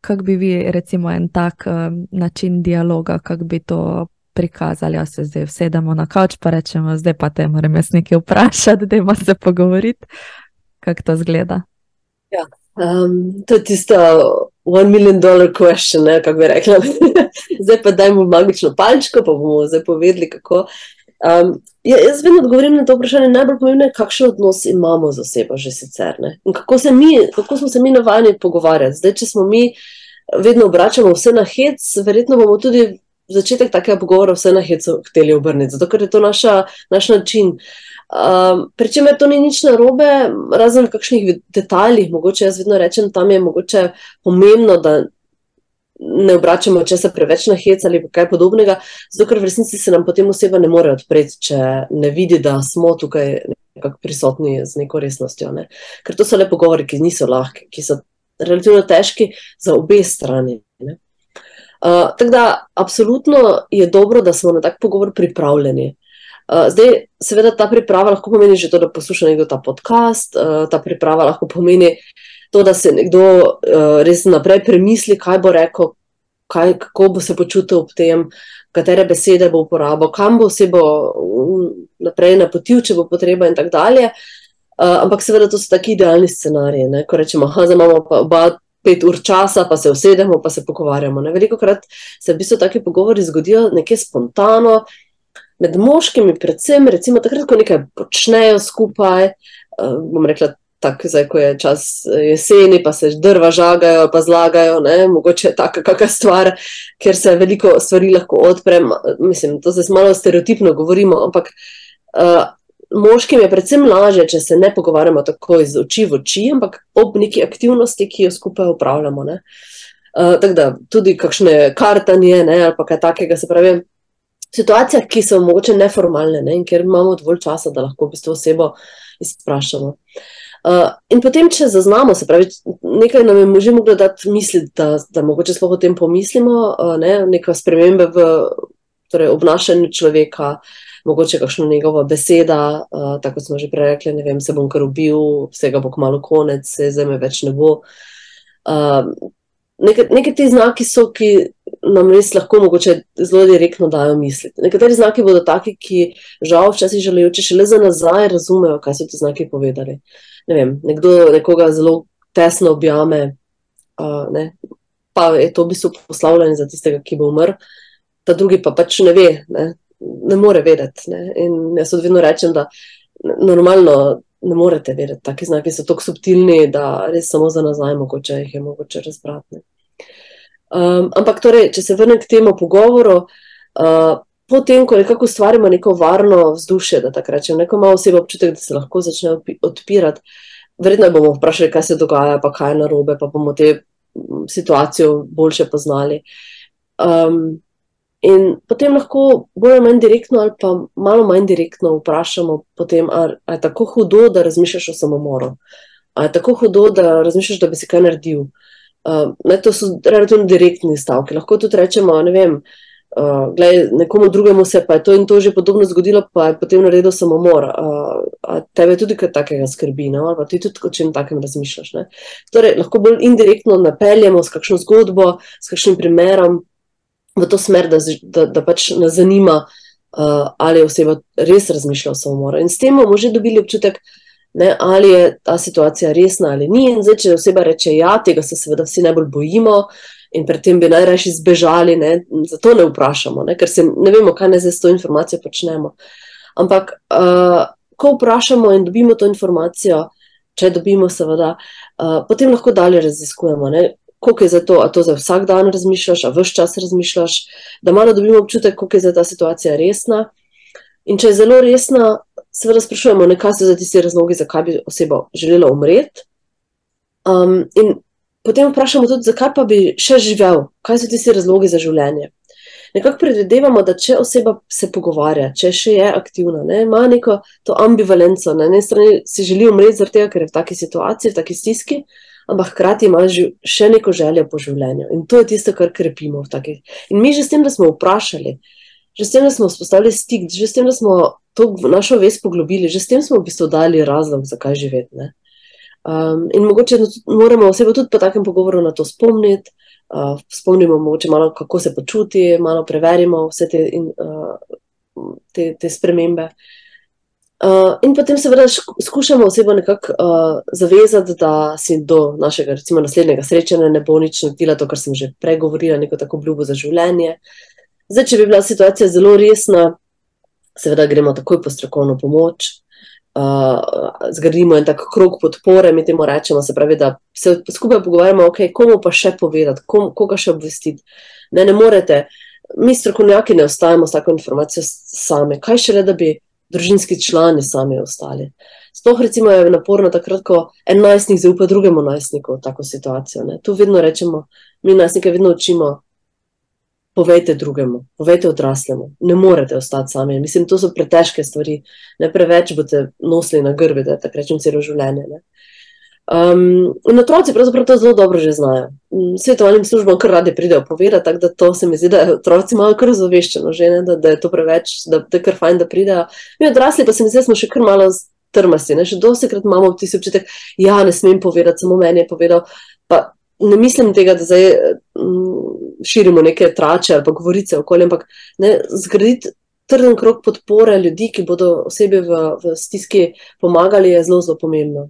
kako bi vi, recimo, en tak um, način dialoga, kako bi to prikazali, da se zdaj vsedemo na kavč, pa rečemo, zdaj pa te moram jaz nekaj vprašati, da ima se pogovoriti, kako to zgleda. Ja, um, to je tisto one million dollar question, ne, kako bi rekla. zdaj pa dajmo magično palčko, pa bomo zdaj povedali, kako. Um, ja, jaz vedno odgovorim na to vprašanje. Najbolj pomembno je, kakšen odnos imamo z osebo že sicer. Kako, mi, kako smo se mi navajeni pogovarjati. Zdaj, če smo mi vedno obračamo vse na hec, verjetno bomo tudi začetek takega pogovora vse na hecu hteli obrniti, zato ker je to naša, naš način. Um, Pričemer, to ni nič narobe, razen v kakšnih detaljih. Mogoče jaz vedno rečem, tam je mogoče pomembno, da ne obračamo česa preveč na hec ali kaj podobnega, zato ker v resnici se nam potem oseba ne more odpreti, če ne vidi, da smo tukaj nekako prisotni z neko resnostjo. Ne? Ker to so le pogovori, ki niso lahki, ki so relativno težki za obe strani. Uh, tako da, absolutno je dobro, da smo na tak pogovor pripravljeni. Uh, zdaj, seveda, ta priprava lahko pomeni že to, da posluša nekdo ta podcast, uh, ta priprava lahko pomeni to, da se nekdo uh, res naprej premisli, kaj bo rekel, kaj, kako bo se počutil ob tem, katere besede bo uporabil, kam bo se bo naprej napotil, če bo potreba in tako dalje. Uh, ampak seveda, to so taki idealni scenariji, ne? ko rečemo, da imamo pa oba. Pet ur časa, pa se usedemo, pa se pogovarjamo. Ne? Veliko krat se v bistvu taki pogovori zgodijo nekje spontano, med moškimi, predvsem, recimo, takrat, ko nekaj počnejo skupaj, uh, bom rekla, tako zdaj, ko je čas jeseni, pa se drva žagajo, pa zlagajo, ne, mogoče taka kakšna stvar, ker se veliko stvari lahko odpre. Mislim, to se malo stereotipno govorimo, ampak uh, moškim je predvsem lažje, če se ne pogovarjamo tako iz oči v oči, ampak ob neki aktivnosti, ki jo skupaj upravljamo. Uh, tako da tudi kakšne kartanje ne, ali pa kaj takega, se pravi situacijah, ki so mogoče neformalne ne, in kjer imamo dovolj časa, da lahko v bistvu osebo izprašamo. Uh, in potem, če zaznamo, se pravi, nekaj nam je že moglo dati misliti, da, da mogoče sploh o tem pomislimo, uh, ne, neka sprememba v torej, obnašanju človeka, mogoče kakšna njegova beseda, uh, tako smo že prej rekli, ne vem, se bom kar ubil, vsega bo kmalo konec, se zeme več ne bo. Uh, Nekaj ti znaki so, ki nam res lahko mogoče zelo direktno dajo misliti. Nekateri znaki bodo taki, ki žal včasih želijo, če šele za nazaj razumejo, kaj so ti znaki povedali. Ne vem, nekdo nekoga zelo tesno objame, uh, ne, pa je to v bistvu poslavljanje za tistega, ki bo umrl, ta drugi pa pač ne ve, ne, ne more vedeti. Ne. In jaz vedno rečem, da normalno ne morete vedeti, taki znaki so tako subtilni, da res samo za nazaj mogoče jih je mogoče razbrati. Um, ampak, torej, če se vrnem k temu pogovoru, uh, potem, ko nekako ustvarimo neko varno vzdušje, da tako rečem, neko malo osebo občutek, da se lahko začne odpirati, verjetno bomo vprašali, kaj se dogaja, pa kaj je narobe, pa bomo te situacijo boljše poznali. Um, in potem lahko bolj ali manj direktno, ali pa malo manj direktno vprašamo, potem, ali je tako hudo, da razmišljaš o samomoru, ali je tako hudo, da razmišljaš, da bi si kaj naredil. Uh, ne, to so relativno direktni stavki. Lahko tudi rečemo, ne vem, uh, glej, nekomu drugemu se pa je to in to že podobno zgodilo, pa je potem naredil samomor. Uh, tebe tudi kaj takega skrbi, no? ali pa ti tudi o čem takem razmišljaš. Ne? Torej, lahko bolj indirektno napeljemo s kakšno zgodbo, s kakšnim primerom v to smer, da, da, da pač nas zanima, uh, ali je oseba res razmišljala o samomoru. In s tem bomo že dobili občutek, da ne, ali je ta situacija resna ali ni. Zdaj, če oseba reče, ja, tega se seveda vsi najbolj bojimo in pred tem bi najraje zbežali, ne, zato ne vprašamo, ne, ker se ne vemo, kaj ne zdaj s to informacijo počnemo. Ampak, uh, ko vprašamo in dobimo to informacijo, če dobimo, seveda, uh, potem lahko dalje raziskujemo. Ne. Kako je za to, a to za vsak dan razmišljaš, a vse čas razmišljaš, da malo dobimo občutek, kako je za ta situacija resna. In če je zelo resna, seveda sprašujemo, kaj so za tiste razloge, zakaj bi oseba želela umreti. Um, in potem vprašamo tudi, zakaj pa bi še živel, kaj so tiste razloge za življenje. Nekako predvidevamo, da če oseba se pogovarja, če še je aktivna, ne, ima neko to ambivalenco, na eni strani si želi umreti zaradi tega, ker je v taki situaciji, v taki stiski, ampak hkrati ima še neko željo po življenju. In to je tisto, kar krepimo v takih. In mi že s tem, da smo vprašali, že s tem, da smo vzpostavili stik, že s tem, da smo to našo vest poglobili, že s tem smo v bistvu dali razlog, zakaj živeti. Um, in mogoče moramo osebo tudi po takem pogovoru na to spomniti, uh, spomnimo mogoče malo, kako se počuti, malo preverimo vse te, in, uh, te, te spremembe. Uh, in potem seveda skušamo osebo nekako uh, zavezati, da si do našega recimo, naslednjega srečanja ne bo nič naredila, to, kar sem že pregovorila, neko tako obljubo za življenje. Zdaj, če bi bila situacija zelo resna, seveda gremo takoj po strokovno pomoč, uh, zgradimo en tak krog podpore, mi temu rečemo, se pravi, da se skupaj pogovarjamo, okay, komu pa še povedati, kom, koga še obvestiti. Ne, ne morete, mi strokovnjaki ne ostajamo s tako informacijo sami, kaj šele, da bi družinski člani sami ostali. Sploh recimo je naporno takrat, ko en najstnik zaupa drugemu najstniku v tako situacijo. Ne. Tu vedno rečemo, mi najstnike vedno učimo, povejte drugemu, povejte odraslemu, ne morete ostati sami. Mislim, to so pretežke stvari, ne preveč boste nosili na grbe, da tako rečem, celo življenje. Um, in otroci pravzaprav to zelo dobro že znajo. Svetovalnim službam kar radi pridejo povedati, tako da to se mi zdi, da otroci imajo kar zaveščeno, že, ne, da, da je to preveč, da, da je kar fajn, da pridejo. Mi odrasli pa se mi zdi, da smo še kar malo trmasti. Ne. Še dosti krat imamo občutek, ja, ne smem povedati, samo meni je povedal. Pa ne mislim tega, da zdaj širimo neke trače ali pa govorice okolje, ampak ne, zgraditi trden krok podpore ljudi, ki bodo osebi v, v stiski pomagali, je zelo, zelo pomembno.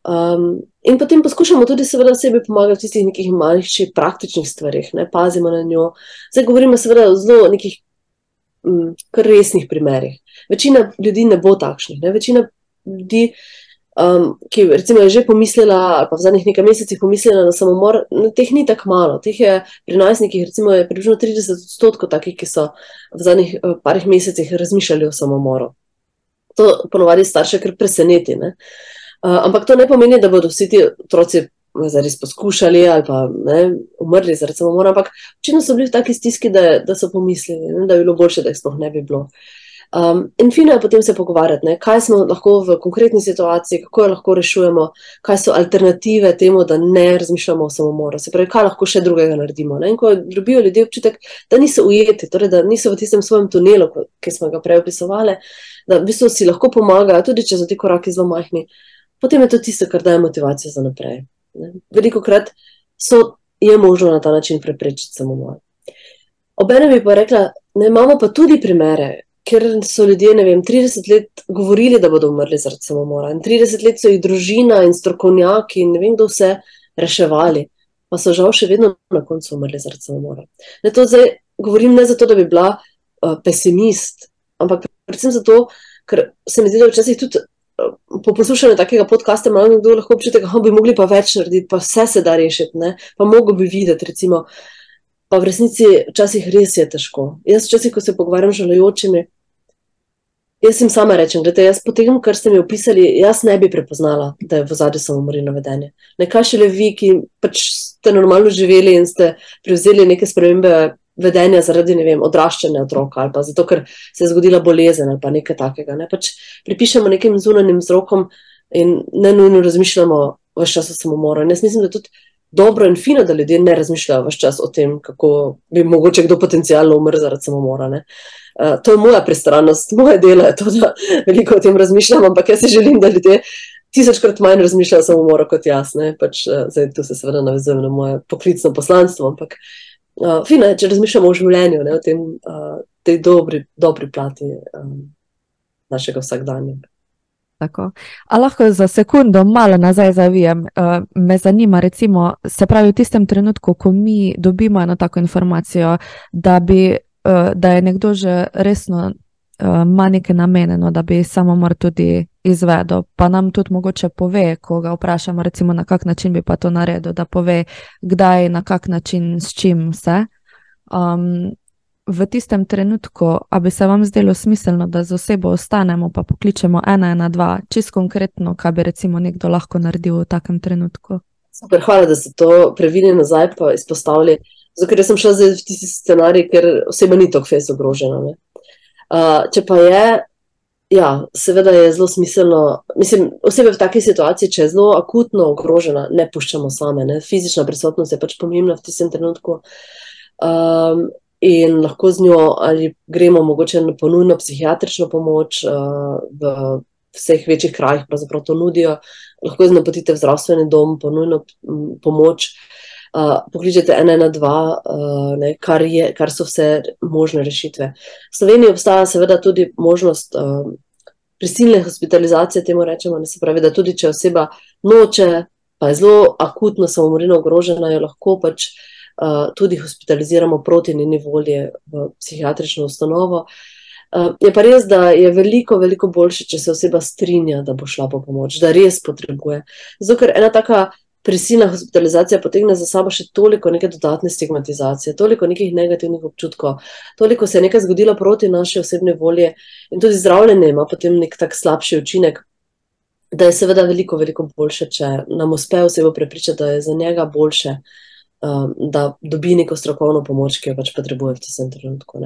Um, in potem poskušamo tudi, seveda, osebi pomagati v tistih nekih malih, praktičnih stvarih, ne, pazimo na njo. Zdaj govorimo, seveda, o zelo nekih um, kar resnih primerih. Večina ljudi ne bo takšnih, ne, večina ljudi um, ki recimo, je že pomislila, ali pa v zadnjih nekaj mesecih pomislila na samomor, no, teh ni tako malo. Teh je pri najstnikih, recimo, približno 30 odstotkov takih, ki so v zadnjih uh, parih mesecih razmišljali o samomoru. To ponovadi starše kar preseneti. Uh, ampak to ne pomeni, da bodo vsi ti otroci. Zares poskušali ali pa ne, umrli zaradi samomora, ampak očitno so bili v taki stiski, da, da so pomislili, ne, da bi bilo bolje, da jih sploh ne bi bilo. Um, in fino je potem se pogovarjati, ne, kaj smo lahko v konkretni situaciji, kako jo lahko rešujemo, kaj so alternative temu, da ne razmišljamo o samomoru, se pravi, kaj lahko še drugega naredimo. Ne, in ko dobijo ljudje občutek, da niso ujeti, torej da niso v tistem svojem tunelu, ki smo ga prej opisovali, da v bistvu si lahko pomagajo, tudi če so ti koraki zelo majhni, potem je to tisto, kar daje motivacijo za naprej. Veliko krat je možno na ta način preprečiti samomor. Obenem bi pa rekla, ne imamo pa tudi primere, ker so ljudje, ne vem, 30 let govorili, da bodo umrli zaradi samomora. In 30 let so jih družina in strokovnjaki in ne vem, kdo vse reševali, pa so žal še vedno na koncu umrli zaradi samomora. Ne, to zdaj govorim ne zato, da bi bila uh, pesimist, ampak predvsem zato, ker se mi zdi, da včasih tudi. Po poslušanju takega podcasta ima nekdo lahko občutek, da bi mogli pa več narediti, pa vse se da rešiti, ne? pa mogo bi videti, recimo, pa v resnici včasih res je težko. Jaz včasih, ko se pogovarjam z žalojočimi, Jaz jim sama rečem, da jaz po tem, kar ste mi opisali, jaz ne bi prepoznala, da je v zadnjem samomorino vedenje. Nekaj šele vi, ki pač ste normalno živeli in ste prevzeli neke spremembe vedenja zaradi vem, odraščanja otroka ali pa zato, ker se je zgodila bolezen ali pa nekaj takega. Ne? Pač pripišemo nekim zunanjim vzrokom in ne nujno razmišljamo v času samomora. In jaz mislim, da tudi dobro in fino, da ljudje ne razmišljajo vse čas o tem, kako bi mogoče kdo potencialno umrl zaradi samomora. Uh, to je moja pristranost, moje delo je to, da veliko o tem razmišljam, ampak jaz si želim, da ljudje tisočkrat manj razmišljajo o samomoru kot jaz. Pač, uh, zdaj tu se seveda navezujem na moje poklicno poslanstvo, ampak uh, fino je, če razmišljamo o življenju, ne, o tem, uh, tej dobri, dobri plati um, našega vsakdanja. Tako. A lahko za sekundo malo nazaj zavijem. Uh, me zanima, recimo, se pravi, v tistem trenutku, ko mi dobimo eno tako informacijo, da, bi, uh, da je nekdo že resno uh, ima neke namene, no, da bi samomor tudi izvedel, pa nam tudi mogoče pove, ko ga vprašamo, recimo, na kak način bi pa to naredil, da pove, kdaj, na kak način, s čim vse. Um, v tistem trenutku, ali bi se vam zdelo smiselno, da z osebo ostanemo, pa pokličemo ena, ena, dva, čist konkretno, kaj bi recimo nekdo lahko naredil v takem trenutku? Super, hvala, da ste to previdili nazaj in izpostavili. Zato, ker sem šla zdaj v tisti scenarij, ker oseba ni tako fez ogrožena. Uh, če pa je, ja, seveda je zelo smiselno. Mislim, osebe v taki situaciji, če je zelo akutno ogrožena, ne puščamo same. Ne? Fizična prisotnost je pač pomembna v tistem trenutku. Um, in lahko z njo ali gremo mogoče na ponujno psihiatrično pomoč, uh, v vseh večjih krajih pravzaprav to nudijo, lahko z napotite v zdravstveni dom, ponujno pomoč. Uh, pokličete 112, uh, ne, kar, je, kar so vse možne rešitve. V Sloveniji obstaja seveda tudi možnost uh, prisilne hospitalizacije, temu rečemo, ne se pravi, da tudi če oseba noče, pa je zelo akutno samomorino ogrožena, jo lahko pač uh, tudi hospitaliziramo proti njeni volji v psihiatrično ustanovo. Uh, je pa res, da je veliko, veliko boljše, če se oseba strinja, da bo šla po pomoč, da res potrebuje. Zato, ker ena taka prisilna hospitalizacija potegne za sabo še toliko neke dodatne stigmatizacije, toliko nekih negativnih občutkov, toliko se je nekaj zgodilo proti naši osebni volji in tudi zdravljenje ima potem nek tak slabši učinek. Da je seveda veliko, veliko boljše, če nam uspe osebo prepričati, da je za njega boljše, uh, um, da dobi neko strokovno pomoč, ki jo pač potrebuje v tem trenutku.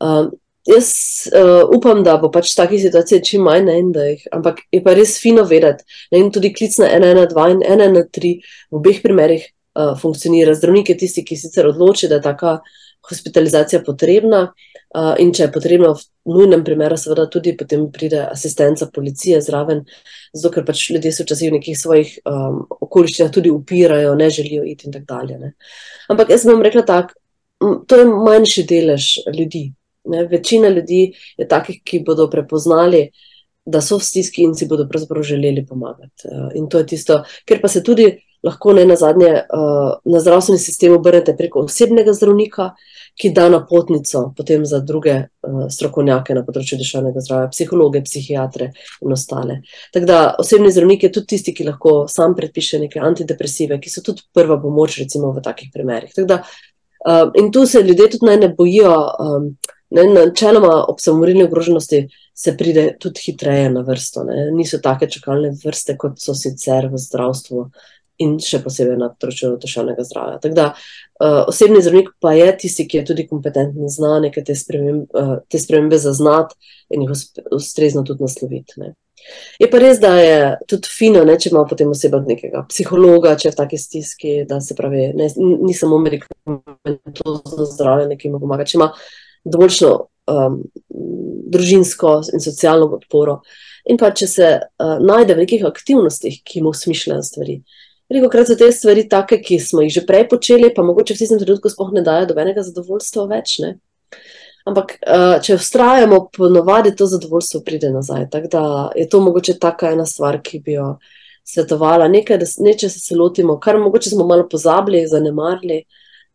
Um, jaz uh, upam, da bo pač takih situacij čim manj, ne, da jih, ampak je pa res fino vedeti, jim tudi klic na 112 in 113 v obeh primerih uh, funkcionira. Zdravnik je tisti, ki sicer odloči, da je taka hospitalizacija potrebna. Uh, in če je potrebno, v nujnem primeru, seveda tudi potem pride asistenca policije zraven, zato ker pač ljudje se včasih v nekih svojih um, okoliščinah tudi upirajo, ne želijo iti in tako dalje. Ne. Ampak jaz bom rekla tako, to je manjši delež ljudi. Ne. Večina ljudi je takih, ki bodo prepoznali, da so v stiski in si bodo pravzaprav želeli pomagati. Uh, in to je tisto, ker pa se tudi lahko ne na zadnje uh, na zdravstveni sistem obrnete preko osebnega zdravnika, ki da napotnico potem za druge uh, strokovnjake na področju duševnega zdravja, psihologe, psihiatre in ostale. Tako da osebni zdravnik je tudi tisti, ki lahko sam predpiše neke antidepresive, ki so tudi prva pomoč, recimo v takih primerih. Da, uh, in tu se ljudje tudi naj ne bojijo, um, ne, načeloma ob samomorilni ogroženosti se pride tudi hitreje na vrsto. Ne. Niso take čakalne vrste, kot so sicer v zdravstvu in še posebej na področju duševnega zdravja. Da uh, osebni zdravnik pa je tisti, ki je tudi kompetenten, zna nekaj te, sprememb, uh, te spremembe zaznati in jih ustrezno tudi nasloviti. Ne. Je pa res, da je tudi fino, ne, če ima potem oseba nekega psihologa, če je v taki stiski, da se pravi, ne, ni samo medikamentozno zdravljenje, ki mu pomaga, če ima dovoljšno um, družinsko in socialno podporo. In pa če se uh, najde v nekih aktivnostih, ki mu smišljajo stvari. Uh, Veliko krat so te stvari take, ki smo jih že prej počeli, pa mogoče v tistem trenutku sploh ne dajo dobenega zadovoljstva več. Ne? Ampak, uh, če ustrajamo, ponovadi to zadovoljstvo pride nazaj. Tako da je to mogoče taka ena stvar, ki bi jo svetovala. Nekaj, da neče se, se lotimo, kar mogoče smo malo pozabili, zanemarili,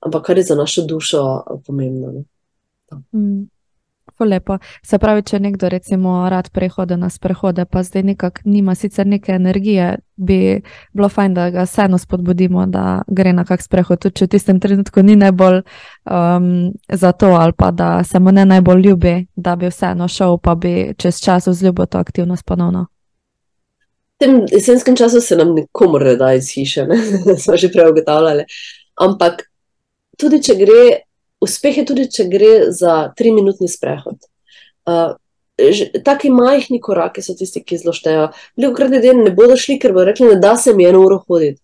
ampak kar je za našo dušo pomembno. Mm lepo. Se pravi, če nekdo recimo rad prehode na sprehode, pa zdaj nekako nima sicer neke energije, bi bilo fajn, da ga vseeno spodbudimo, da gre na kak sprehod, tudi če v tistem trenutku ni najbolj um, za to ali pa da se mu ne najbolj ljubi, da bi vseeno šel, pa bi čez čas vzljubil to aktivnost ponovno. V tem jesenskem času se nam nikomor ne da iz hiše, smo že prej ugotavljali. Ampak tudi če gre uspeh je tudi, če gre za tri minutni sprehod. Uh, Taki majhni koraki so tisti, ki zelo štejejo. Veliko krat ljudje ne bodo šli, ker bodo rekli, da se mi eno uro hoditi.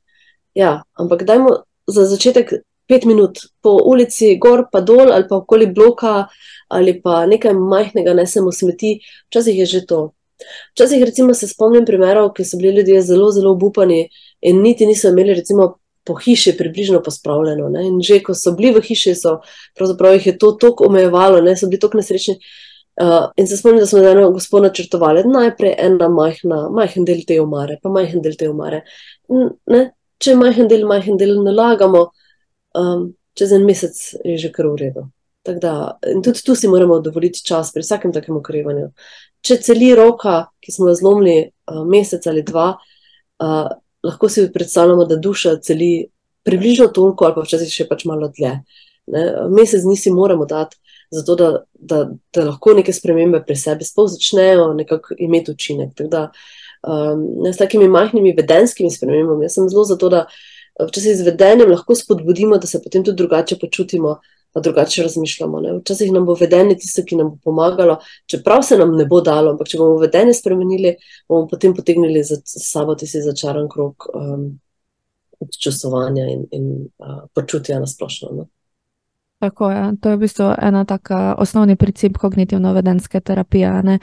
Ja, ampak dajmo za začetek pet minut po ulici, gor pa dol ali pa okoli bloka ali pa nekaj majhnega, ne samo smeti. Včasih je že to. Včasih recimo se spomnim primerov, ki so bili ljudje zelo, zelo obupani in niti niso imeli recimo po hiši približno pospravljeno. Ne? In že ko so bili v hiši, so jih je to tako omejevalo, ne? so bili tako nesrečni. Uh, in se spomnim, da smo eno gospod načrtovali, najprej ena majhna, majhen del te umare, pa majhen del te umare. Ne? Če majhen del, majhen del nalagamo, um, čez en mesec je že kar v redu. Da, in tudi tu si moramo dovoliti čas pri vsakem takem ukrevanju. Če celi roka, ki smo jo zlomili uh, mesec ali dva, uh, lahko si predstavljamo, da duša celi približno toliko, ali pa včasih še pač malo dlje. Ne? Mesec dni si moramo dati, zato da, da, da lahko neke spremembe pri sebi sploh začnejo nekako imeti učinek. Da, um, s takimi majhnimi vedenskimi spremembami, jaz sem zelo za to, da včasih z vedenjem lahko spodbudimo, da se potem tudi drugače počutimo pa drugače razmišljamo. Ne? Včasih nam bo vedenje tisto, ki nam bo pomagalo, čeprav se nam ne bo dalo, ampak če bomo vedenje spremenili, bomo potem potegnili za sabo tisti začaran krok um, čustvovanja in, in uh, počutja na splošno. Ne? Tako je. To je v bistvu ena taka osnovni princip kognitivno-vedenske terapije. Ne?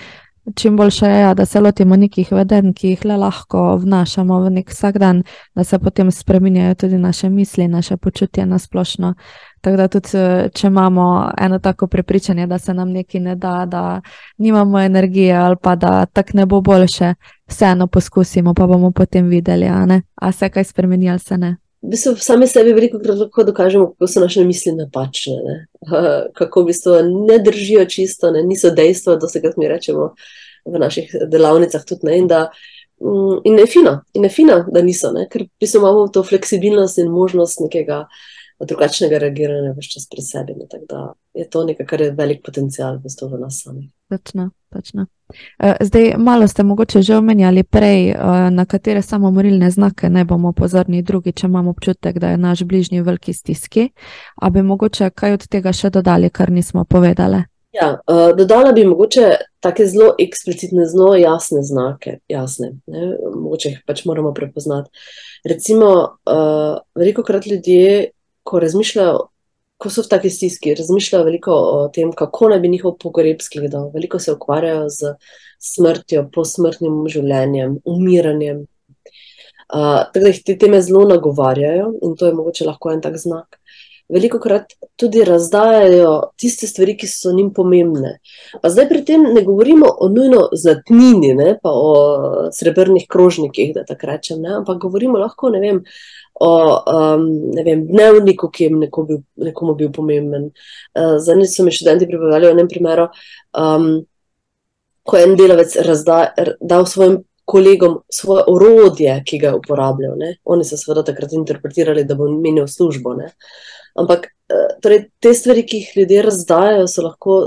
Čim boljše je, da se lotimo nekih veden, ki jih le lahko vnašamo v nek vsak dan, da se potem spremenjajo tudi naše misli, naše počutje na splošno. Tako da tudi, če imamo eno tako prepričanje, da se nam nekaj ne da, da nimamo energije ali pa da tako ne bo boljše, vseeno poskusimo, pa bomo potem videli, ali se kaj spremeni ali se ne. V bistvu sami sebi veliko krat lahko dokažemo, kako so naše misli napačne, ne? kako v bistvu ne držijo čisto, ne? niso dejstva, da se ga mi rečemo v naših delavnicah tudi ne. In, da, mm, in je fino, in je fino, da niso, ne? ker v bistvu imamo to fleksibilnost in možnost nekega drugačnega reagiranja vse čas pri sebi. Ne? Tako da je to nekaj, kar je velik potencial v bistvu v nas samih. Točno, točno. Eh, zdaj, malo ste mogoče že omenjali prej, eh, na katere samomorilne znake naj bomo pozorni, drugi, če imamo občutek, da je naš bližnji v veliki stiski. A bi mogoče kaj od tega še dodali, kar nismo povedali? Ja, uh, dodala bi mogoče tako zelo eksplicitne, zelo jasne znake, jasne, ne? mogoče jih pač moramo prepoznati. Recimo, uh, veliko krat ljudje, ko razmišljajo ko so v taki stiski, razmišljajo veliko o tem, kako naj bi njihov pogreb izgledal. Veliko se ukvarjajo z smrtjo, posmrtnim življenjem, umiranjem. Uh, tako da jih te teme zelo nagovarjajo in to je mogoče lahko en tak znak. Veliko krat tudi razdajajo tiste stvari, ki so njim pomembne. Pa zdaj pri tem ne govorimo o nujno zlatnini, ne, pa o srebrnih krožnikih, da tako rečem, ne, ampak govorimo lahko vem, o um, ne vem, dnevniku, ki je neko bil, nekomu bil pomemben. Uh, Zadnjič so mi študenti pripravljali o enem primeru, um, ko je en delavec razda, dal svojim kolegom svoje orodje, ki ga je uporabljal. Ne? Oni so seveda takrat interpretirali, da bo menil službo. Ne? Ampak uh, torej, te stvari, ki jih ljudje razdajajo, so lahko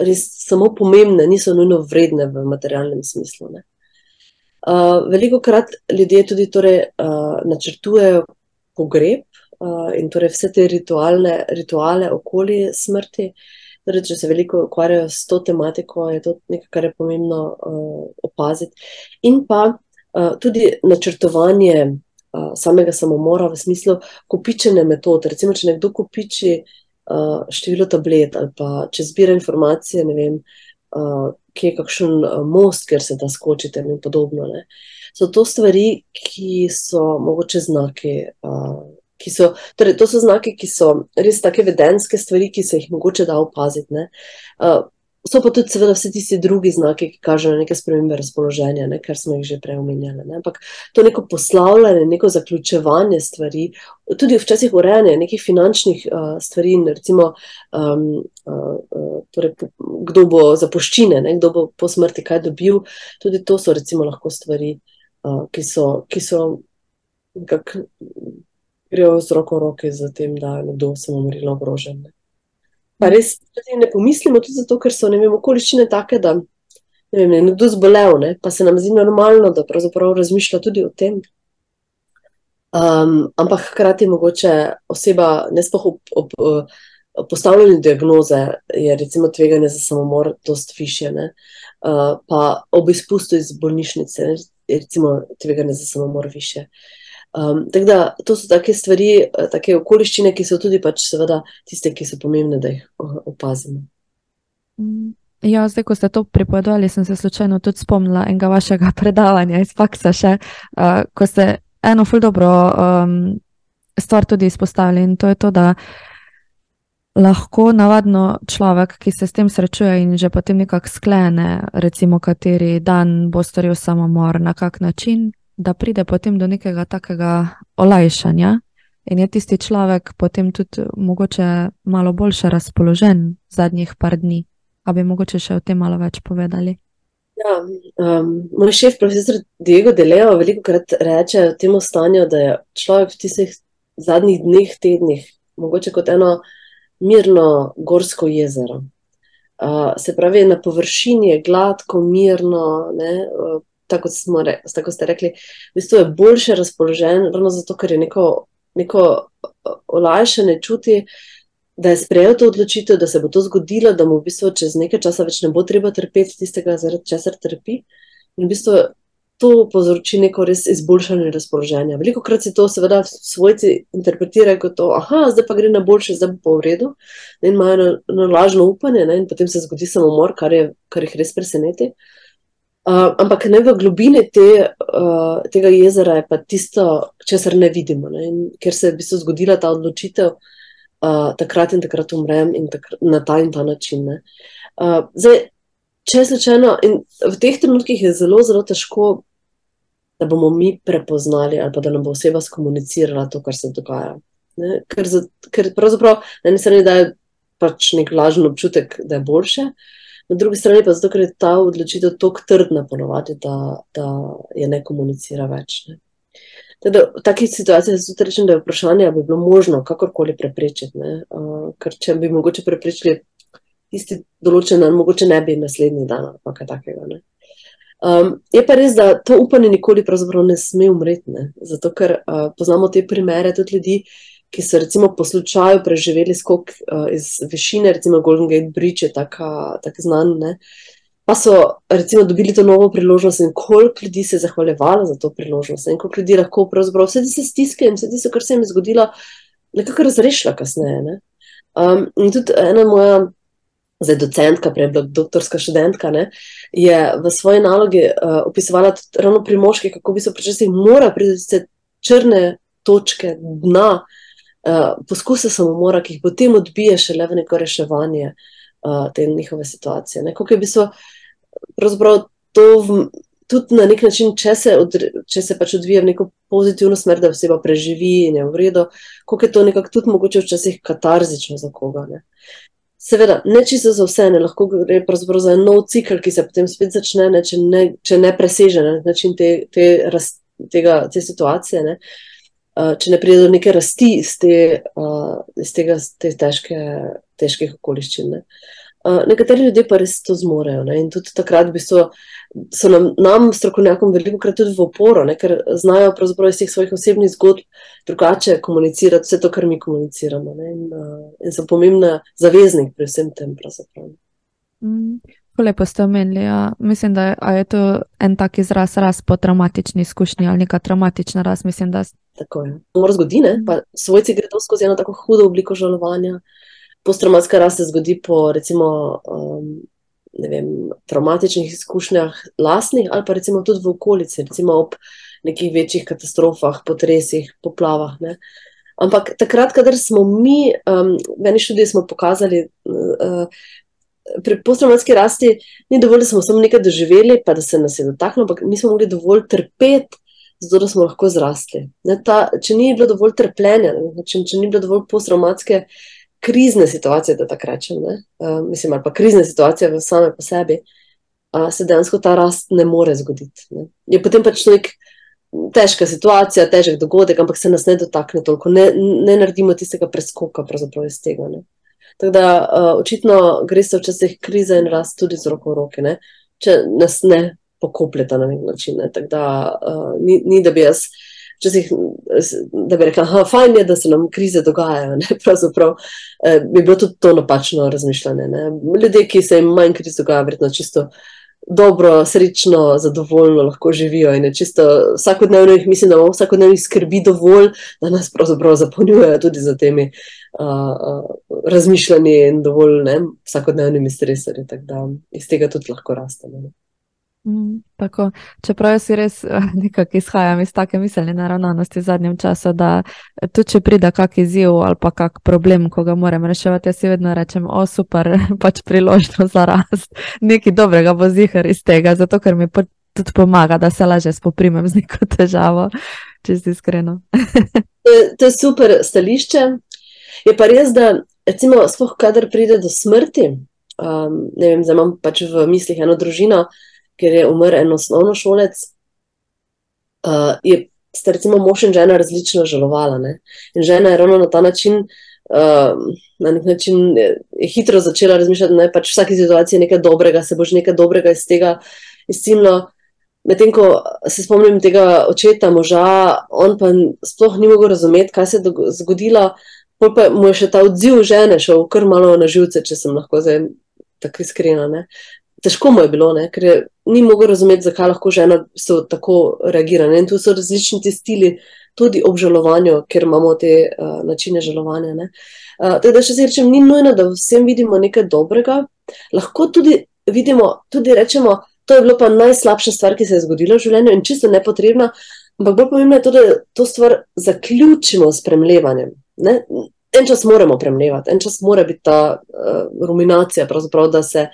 res samo pomembne, niso nujno vredne v materialnem smislu. Uh, veliko krat ljudje tudi torej, uh, načrtujejo pogreb uh, in torej vse te rituale okoli smrti. Torej, če se veliko ukvarjajo s to tematiko, je to nekaj, kar je pomembno uh, opaziti. In pa uh, tudi načrtovanje uh, samega samomora v smislu kopičene metode. Recimo, če nekdo kopiči uh, število tablet ali pa če zbira informacije, ne vem, uh, kje je kakšen most, ker se da skočiti in podobno. Ne. So to stvari, ki so mogoče znaki. Uh, So, torej, to so znaki, ki so res tako vedenske stvari, ki se jih mogoče da opaziti. Uh, so pa tudi, seveda, vse tisti drugi znaki, ki kažejo neke spremembe razpoloženja, ne, kar smo jih že prej omenjali. Ne. Ampak to neko poslavljanje, neko zaključevanje stvari, tudi včasih urejanje nekih finančnih uh, stvari, recimo, um, uh, uh, torej, kdo bo zapuščine, ne, kdo bo po smrti kaj dobil, tudi to so recimo lahko stvari, uh, ki so. Ki so kak, Grejo z roko v roki za tem, da je nekdo samo umrl ogrožen. Pa res ne pomislimo tudi zato, ker so vem, okoliščine take, da ne vem, je nekdo zbolel, ne? pa se nam zdi normalno, da pravzaprav razmišlja tudi o tem. Um, ampak hkrati mogoče oseba, ne spoh ob, ob, ob postavljanju diagnoze, je recimo tveganje za samomor dost više, uh, pa ob izpustu iz bolnišnice je recimo tveganje za samomor više. Uh, Um, tako da to so take stvari, eh, take okoliščine, ki so tudi pač seveda tiste, ki so pomembne, da jih opazimo. Mm, ja, zdaj, ko ste to pripovedovali, sem se slučajno tudi spomnila enega vašega predavanja iz faksa, še, uh, ko ste eno ful dobro um, stvar tudi izpostavili in to je to, da lahko navadno človek, ki se s tem srečuje in že potem nekako sklene, recimo, kateri dan bo storil samomor, na kak način, da pride potem do nekega takega olajšanja in je tisti človek potem tudi mogoče malo boljše razpoložen zadnjih par dni. A bi mogoče še o tem malo več povedali? Ja, um, moj šef, profesor Diego Deleo, veliko krat reče o tem stanju, da je človek v tistih zadnjih dneh, tednih, mogoče kot eno mirno gorsko jezero. Uh, se pravi, na površini je gladko, mirno, ne, tako, re, tako ste rekli, v bistvu je boljše razpoložen, ravno zato, ker je neko, neko olajšanje čuti, da je sprejel to odločitev, da se bo to zgodilo, da mu v bistvu čez nekaj časa več ne bo treba trpeti tistega, zaradi česar trpi. In v bistvu to povzroči neko res izboljšanje razpoloženja. Veliko krat se to, seveda, svojci interpretirajo kot to, aha, zdaj pa gre na boljše, zdaj bo pa v redu, in imajo na, na lažno upanje, ne? in potem se zgodi samomor, kar, je, kar jih res preseneti. Uh, ampak ne v globini te, uh, tega jezera je pa tisto, česar ne vidimo, ne? ker se je v bistvu zgodila ta odločitev, uh, takrat in takrat umrem in takrat, na ta in ta način. Uh, zdaj, če in v teh trenutkih je zelo, zelo težko, da bomo mi prepoznali ali pa da nam bo oseba skomunicirala to, kar se dogaja. Ne? Ker, za, ker pravzaprav na eni strani daje pač nek lažen občutek, da je boljše. Uh, Na drugi strani pa zato, ker je ta odločitev tako trdna, ponovadi, da, da je ne komunicira več. Ne. Teda, v takih situacijah se tudi rečem, da je vprašanje, ali bi bilo možno kakorkoli preprečiti. Uh, ker če bi mogoče preprečili tisti določen dan, mogoče ne bi naslednji dan ali kaj takega. Um, je pa res, da to upanje nikoli ne sme umreti, zato ker uh, poznamo te primere tudi ljudi, ki so recimo po slučaju preživeli skok uh, iz višine, recimo Golden Gate Bridge, tako tak znan. Ne? Pa so recimo dobili to novo priložnost in koliko ljudi se je zahvaljevalo za to priložnost in koliko ljudi lahko pravzaprav vse te stiske in vse tisto, kar se jim je zgodilo, nekako razrešila kasneje. Um, in tudi ena moja. Zdaj, docentka, prej doktorska študentka, ne, je v svoji nalogi uh, opisovala tudi ravno pri moških, kako bi se včasih morali priti do črne točke dna, uh, uh, poskuse samomora, ki jih potem odbije šele v neko reševanje uh, te njihove situacije. Ne? Kako je bilo pravzaprav to v, tudi na nek način, če se, od, če se pač odvija v neko pozitivno smer, da oseba preživi in je v redu, koliko je to nekako tudi mogoče včasih katarzično za koga. Ne. Seveda, ne čisto za vse, ne lahko gre pravzaprav za nov cikl, ki se potem spet začne, ne, če, ne, če ne preseže na način te, te, raz, tega, te situacije. Ne. Uh, če ne pride do neke rasti iz, te, uh, iz tega, te težke, težkih okoliščin. Ne. Uh, nekateri ljudje pa res to zmorejo. Ne. In tudi takrat bi so so nam, nam strokovnjakom, veliko krat tudi v oporo, ne, ker znajo iz teh svojih osebnih zgodb drugače komunicirati vse to, kar mi komuniciramo. Ne, in, uh, in so pomembna zaveznik pri vsem tem. Mm, lepo ste omenili. Ja. Mislim, da je to en tak izraz, raz po traumatični izkušnji ali neka traumatična raz. Mislim, da... Tako je. Mora zgoditi, mm. pa svojci gredo skozi eno tako hudo obliko žalovanja. Posttraumatska rast se zgodi po recimo. Um, vem, traumatičnih izkušnjah, lastnih ali pa recimo tudi v okolici, recimo ob nekih večjih katastrofah, potresih, poplavah. Ne. Ampak takrat, kadar smo mi, um, v eni študiji smo pokazali, uh, pri posttraumatski rasti ni dovolj, da smo samo nekaj doživeli, pa da se nas je dotaknilo, ampak mi smo mogli dovolj trpeti. Zato, da smo lahko zrasli. Ne, ta, če ni bilo dovolj trpljenja, ne, če, če ni bilo dovolj posttraumatske krizne situacije, da tako rečem, uh, mislim, ali pa krizne situacije v same po sebi, uh, se dejansko ta rast ne more zgoditi. Ne. Je potem pač človek težka situacija, težek dogodek, ampak se nas ne dotakne toliko, ne, ne naredimo tistega preskoka iz tega. Ne. Tako da uh, očitno gre se včasih kriza in rast tudi z roko v roke, ne. če nas ne pokopljeta na nek način. Ne. Tako da uh, ni, ni, da bi jaz včasih, da bi rekla, da je, da se nam krize dogajajo. Pravzaprav eh, bi bilo tudi to napačno razmišljanje. Ne? Ljudje, ki se jim manj kriz dogaja, verjetno čisto dobro, srečno, zadovoljno lahko živijo in čisto vsakodnevno jih mislim, da imamo vsakodnevno skrbi dovolj, da nas pravzaprav zapolnjujejo tudi za temi uh, uh, razmišljanji in dovolj ne, vsakodnevnimi stresorji. Tako da iz tega tudi lahko rastemo. Mm, tako, čeprav jaz res nekako izhajam iz take miselne naravnanosti v zadnjem času, da tudi če pride kak izziv ali pa kak problem, ko ga moram reševati, jaz si vedno rečem, o super, pač priložnost za rast, nekaj dobrega bo zihar iz tega, zato ker mi tudi pomaga, da se lažje spoprimem z neko težavo, si iskreno. to, to je super stališče. Je pa res, da recimo, spoh, kadar pride do smrti, um, ne vem, zdaj imam pač v mislih eno družino, ker je umrl en osnovno šolec, uh, je sta recimo mož in žena različno žalovala. Ne? In žena je ravno na ta način, uh, na nek način je hitro začela razmišljati, da je pač v vsaki situaciji nekaj dobrega, se boš nekaj dobrega iz tega izcimlo. Medtem ko se spomnim tega očeta, moža, on pa sploh ni mogel razumeti, kaj se je zgodilo, pa mu je še ta odziv žene šel kar malo na živce, če sem lahko zdaj tako iskrena težko mu je bilo, ne? ker je, ni mogel razumeti, zakaj lahko žena tako reagira. Ne? In tu so različni ti stili, tudi obžalovanju, ker imamo te uh, načine žalovanja. Uh, tako da, če se rečem, ni nujno, da vsem vidimo nekaj dobrega, lahko tudi vidimo, tudi rečemo, to je bilo pa najslabša stvar, ki se je zgodila v življenju in čisto nepotrebna. Ampak bolj pomembno je to, da to stvar zaključimo s premlevanjem. Ne? En čas moramo premljevati, en čas mora biti ta uh, ruminacija, da se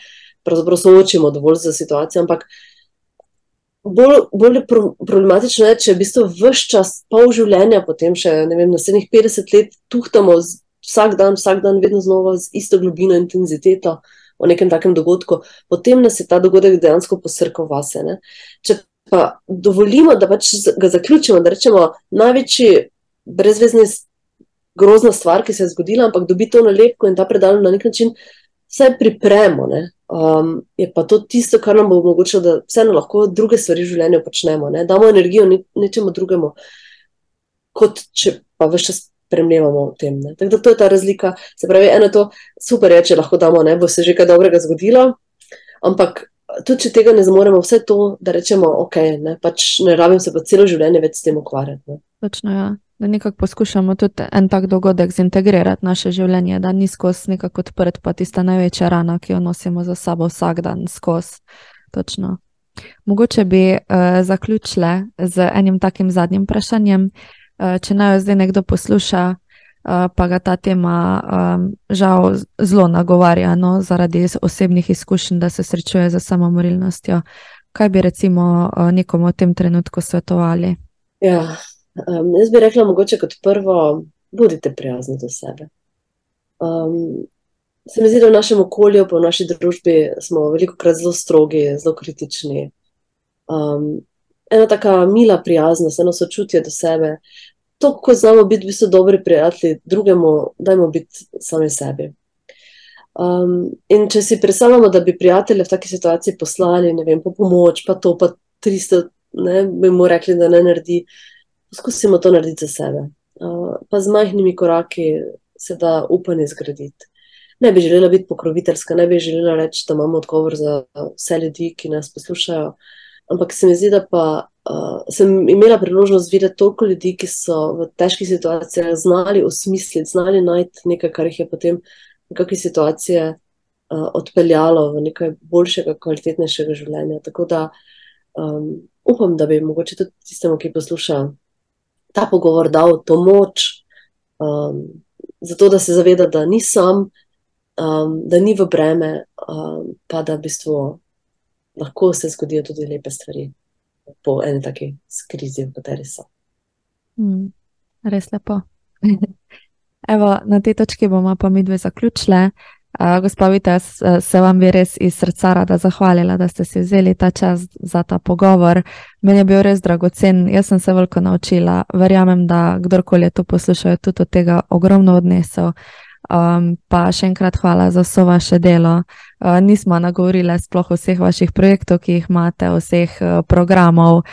pravzaprav soočimo dovolj za situacijo. Ampak bolj, bolj problematično je, če v bistvu vse čas, pol življenja, potem še vem, naslednjih 50 let, tuhtamo vsak dan, vsak dan, vedno znova z isto globino in intenziteto o nekem takem dogodku, potem nas je ta dogodek dejansko posrkal vase. Ne? Če pa dovolimo, da pač ga zaključimo, da rečemo največji brezvezni. Grozna stvar, ki se je zgodila, ampak dobi to nalepko in ta predal na nek način vse pripremo. Ne? Um, je pa to tisto, kar nam bo omogočilo, da vseeno lahko druge stvari v življenju počnemo, ne? damo energijo nečemu drugemu, kot če pa vse čas premljevamo o tem. Ne? Tako da to je ta razlika. Se pravi, eno to super je, če lahko damo, ne bo se že kaj dobrega zgodilo, ampak tudi če tega ne zmoremo, vse to, da rečemo, ok, ne, pač ne rabim se pa celo življenje več s tem ukvarjati. Točno, ja da nekako poskušamo tudi en tak dogodek zintegrirati naše življenje, da ni skozi nekako odprt, pa tista največja rana, ki jo nosimo za sabo vsak dan skozi. Točno. Mogoče bi uh, zaključile z enim takim zadnjim vprašanjem. Uh, če naj jo zdaj nekdo posluša, uh, pa ga ta tema um, žal zelo nagovarja, no, zaradi osebnih izkušenj, da se srečuje z samomorilnostjo, kaj bi recimo uh, nekomu v tem trenutku svetovali? Ja, Um, jaz bi rekla, mogoče kot prvo, bodite prijazni do sebe. Um, se mi zdi, da v našem okolju, pa v naši družbi, smo veliko krat zelo strogi, zelo kritični. Um, ena taka mila prijaznost, eno sočutje do sebe. To, ko znamo biti v bistvu dobri prijatelji drugemu, dajmo biti sami sebi. Um, in če si predstavljamo, da bi prijatelje v taki situaciji poslali, ne vem, po pomoč, pa to, pa 300, ne bi mu rekli, da ne naredi, poskusimo to narediti za sebe. Pa z majhnimi koraki se da upanje zgraditi. Ne bi želela biti pokroviteljska, ne bi želela reči, da imamo odgovor za vse ljudi, ki nas poslušajo. Ampak se mi zdi, da pa uh, sem imela priložnost videti toliko ljudi, ki so v težkih situacijah znali osmisliti, znali najti nekaj, kar jih je potem kakšne situacije uh, odpeljalo v nekaj boljšega, kvalitetnejšega življenja. Tako da um, upam, da bi mogoče tudi tistemu, ki posluša ta pogovor, dal to moč, um, zato da se zaveda, da ni sam, um, da ni v breme, um, pa da v bistvu lahko se zgodijo tudi lepe stvari po eni taki krizi, v kateri so. Mm, res lepo. Evo, na tej točki bomo pa mi dve zaključile. Uh, Gospod Vita, se vam bi res iz srca rada zahvalila, da ste si vzeli ta čas za ta pogovor. Meni je bil res dragocen, jaz sem se veliko naučila. Verjamem, da kdorkoli je to poslušal, tudi od tega ogromno odnesel. Um, pa še enkrat hvala za vso vaše delo. Uh, nismo nagovorili sploh vseh vaših projektov, ki jih imate, vseh uh, programov,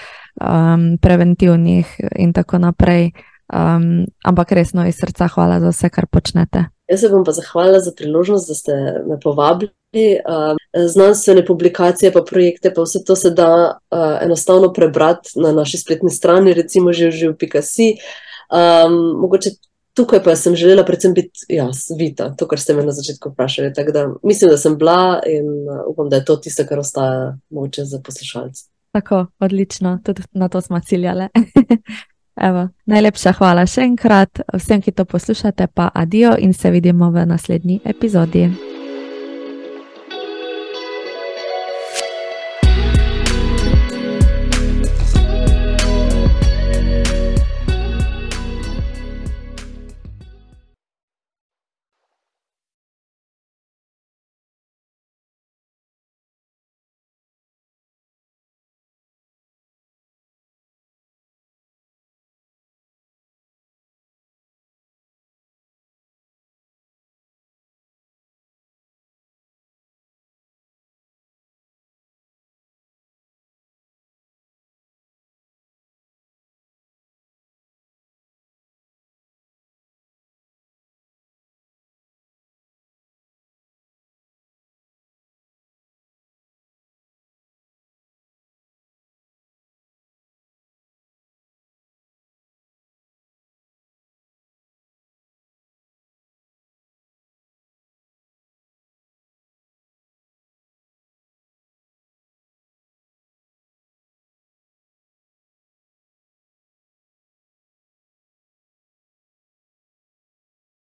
um, preventivnih in tako naprej. Um, ampak resno iz srca hvala za vse, kar počnete. Jaz se bom pa zahvalila za priložnost, da ste me povabili. Uh, znanstvene publikacije, pa projekte, pa vse to se da uh, enostavno prebrati na naši spletni strani, recimo že v živ.si. Um, mogoče tukaj pa sem želela predvsem biti jaz, vita, to, kar ste me na začetku vprašali. Da, mislim, da sem bila in uh, upam, da je to tisto, kar ostaja moče za poslušalce. Tako, odlično, tudi na to smo ciljali. Evo, najlepša hvala še enkrat vsem, ki to poslušate, pa adijo in se vidimo v naslednji epizodi.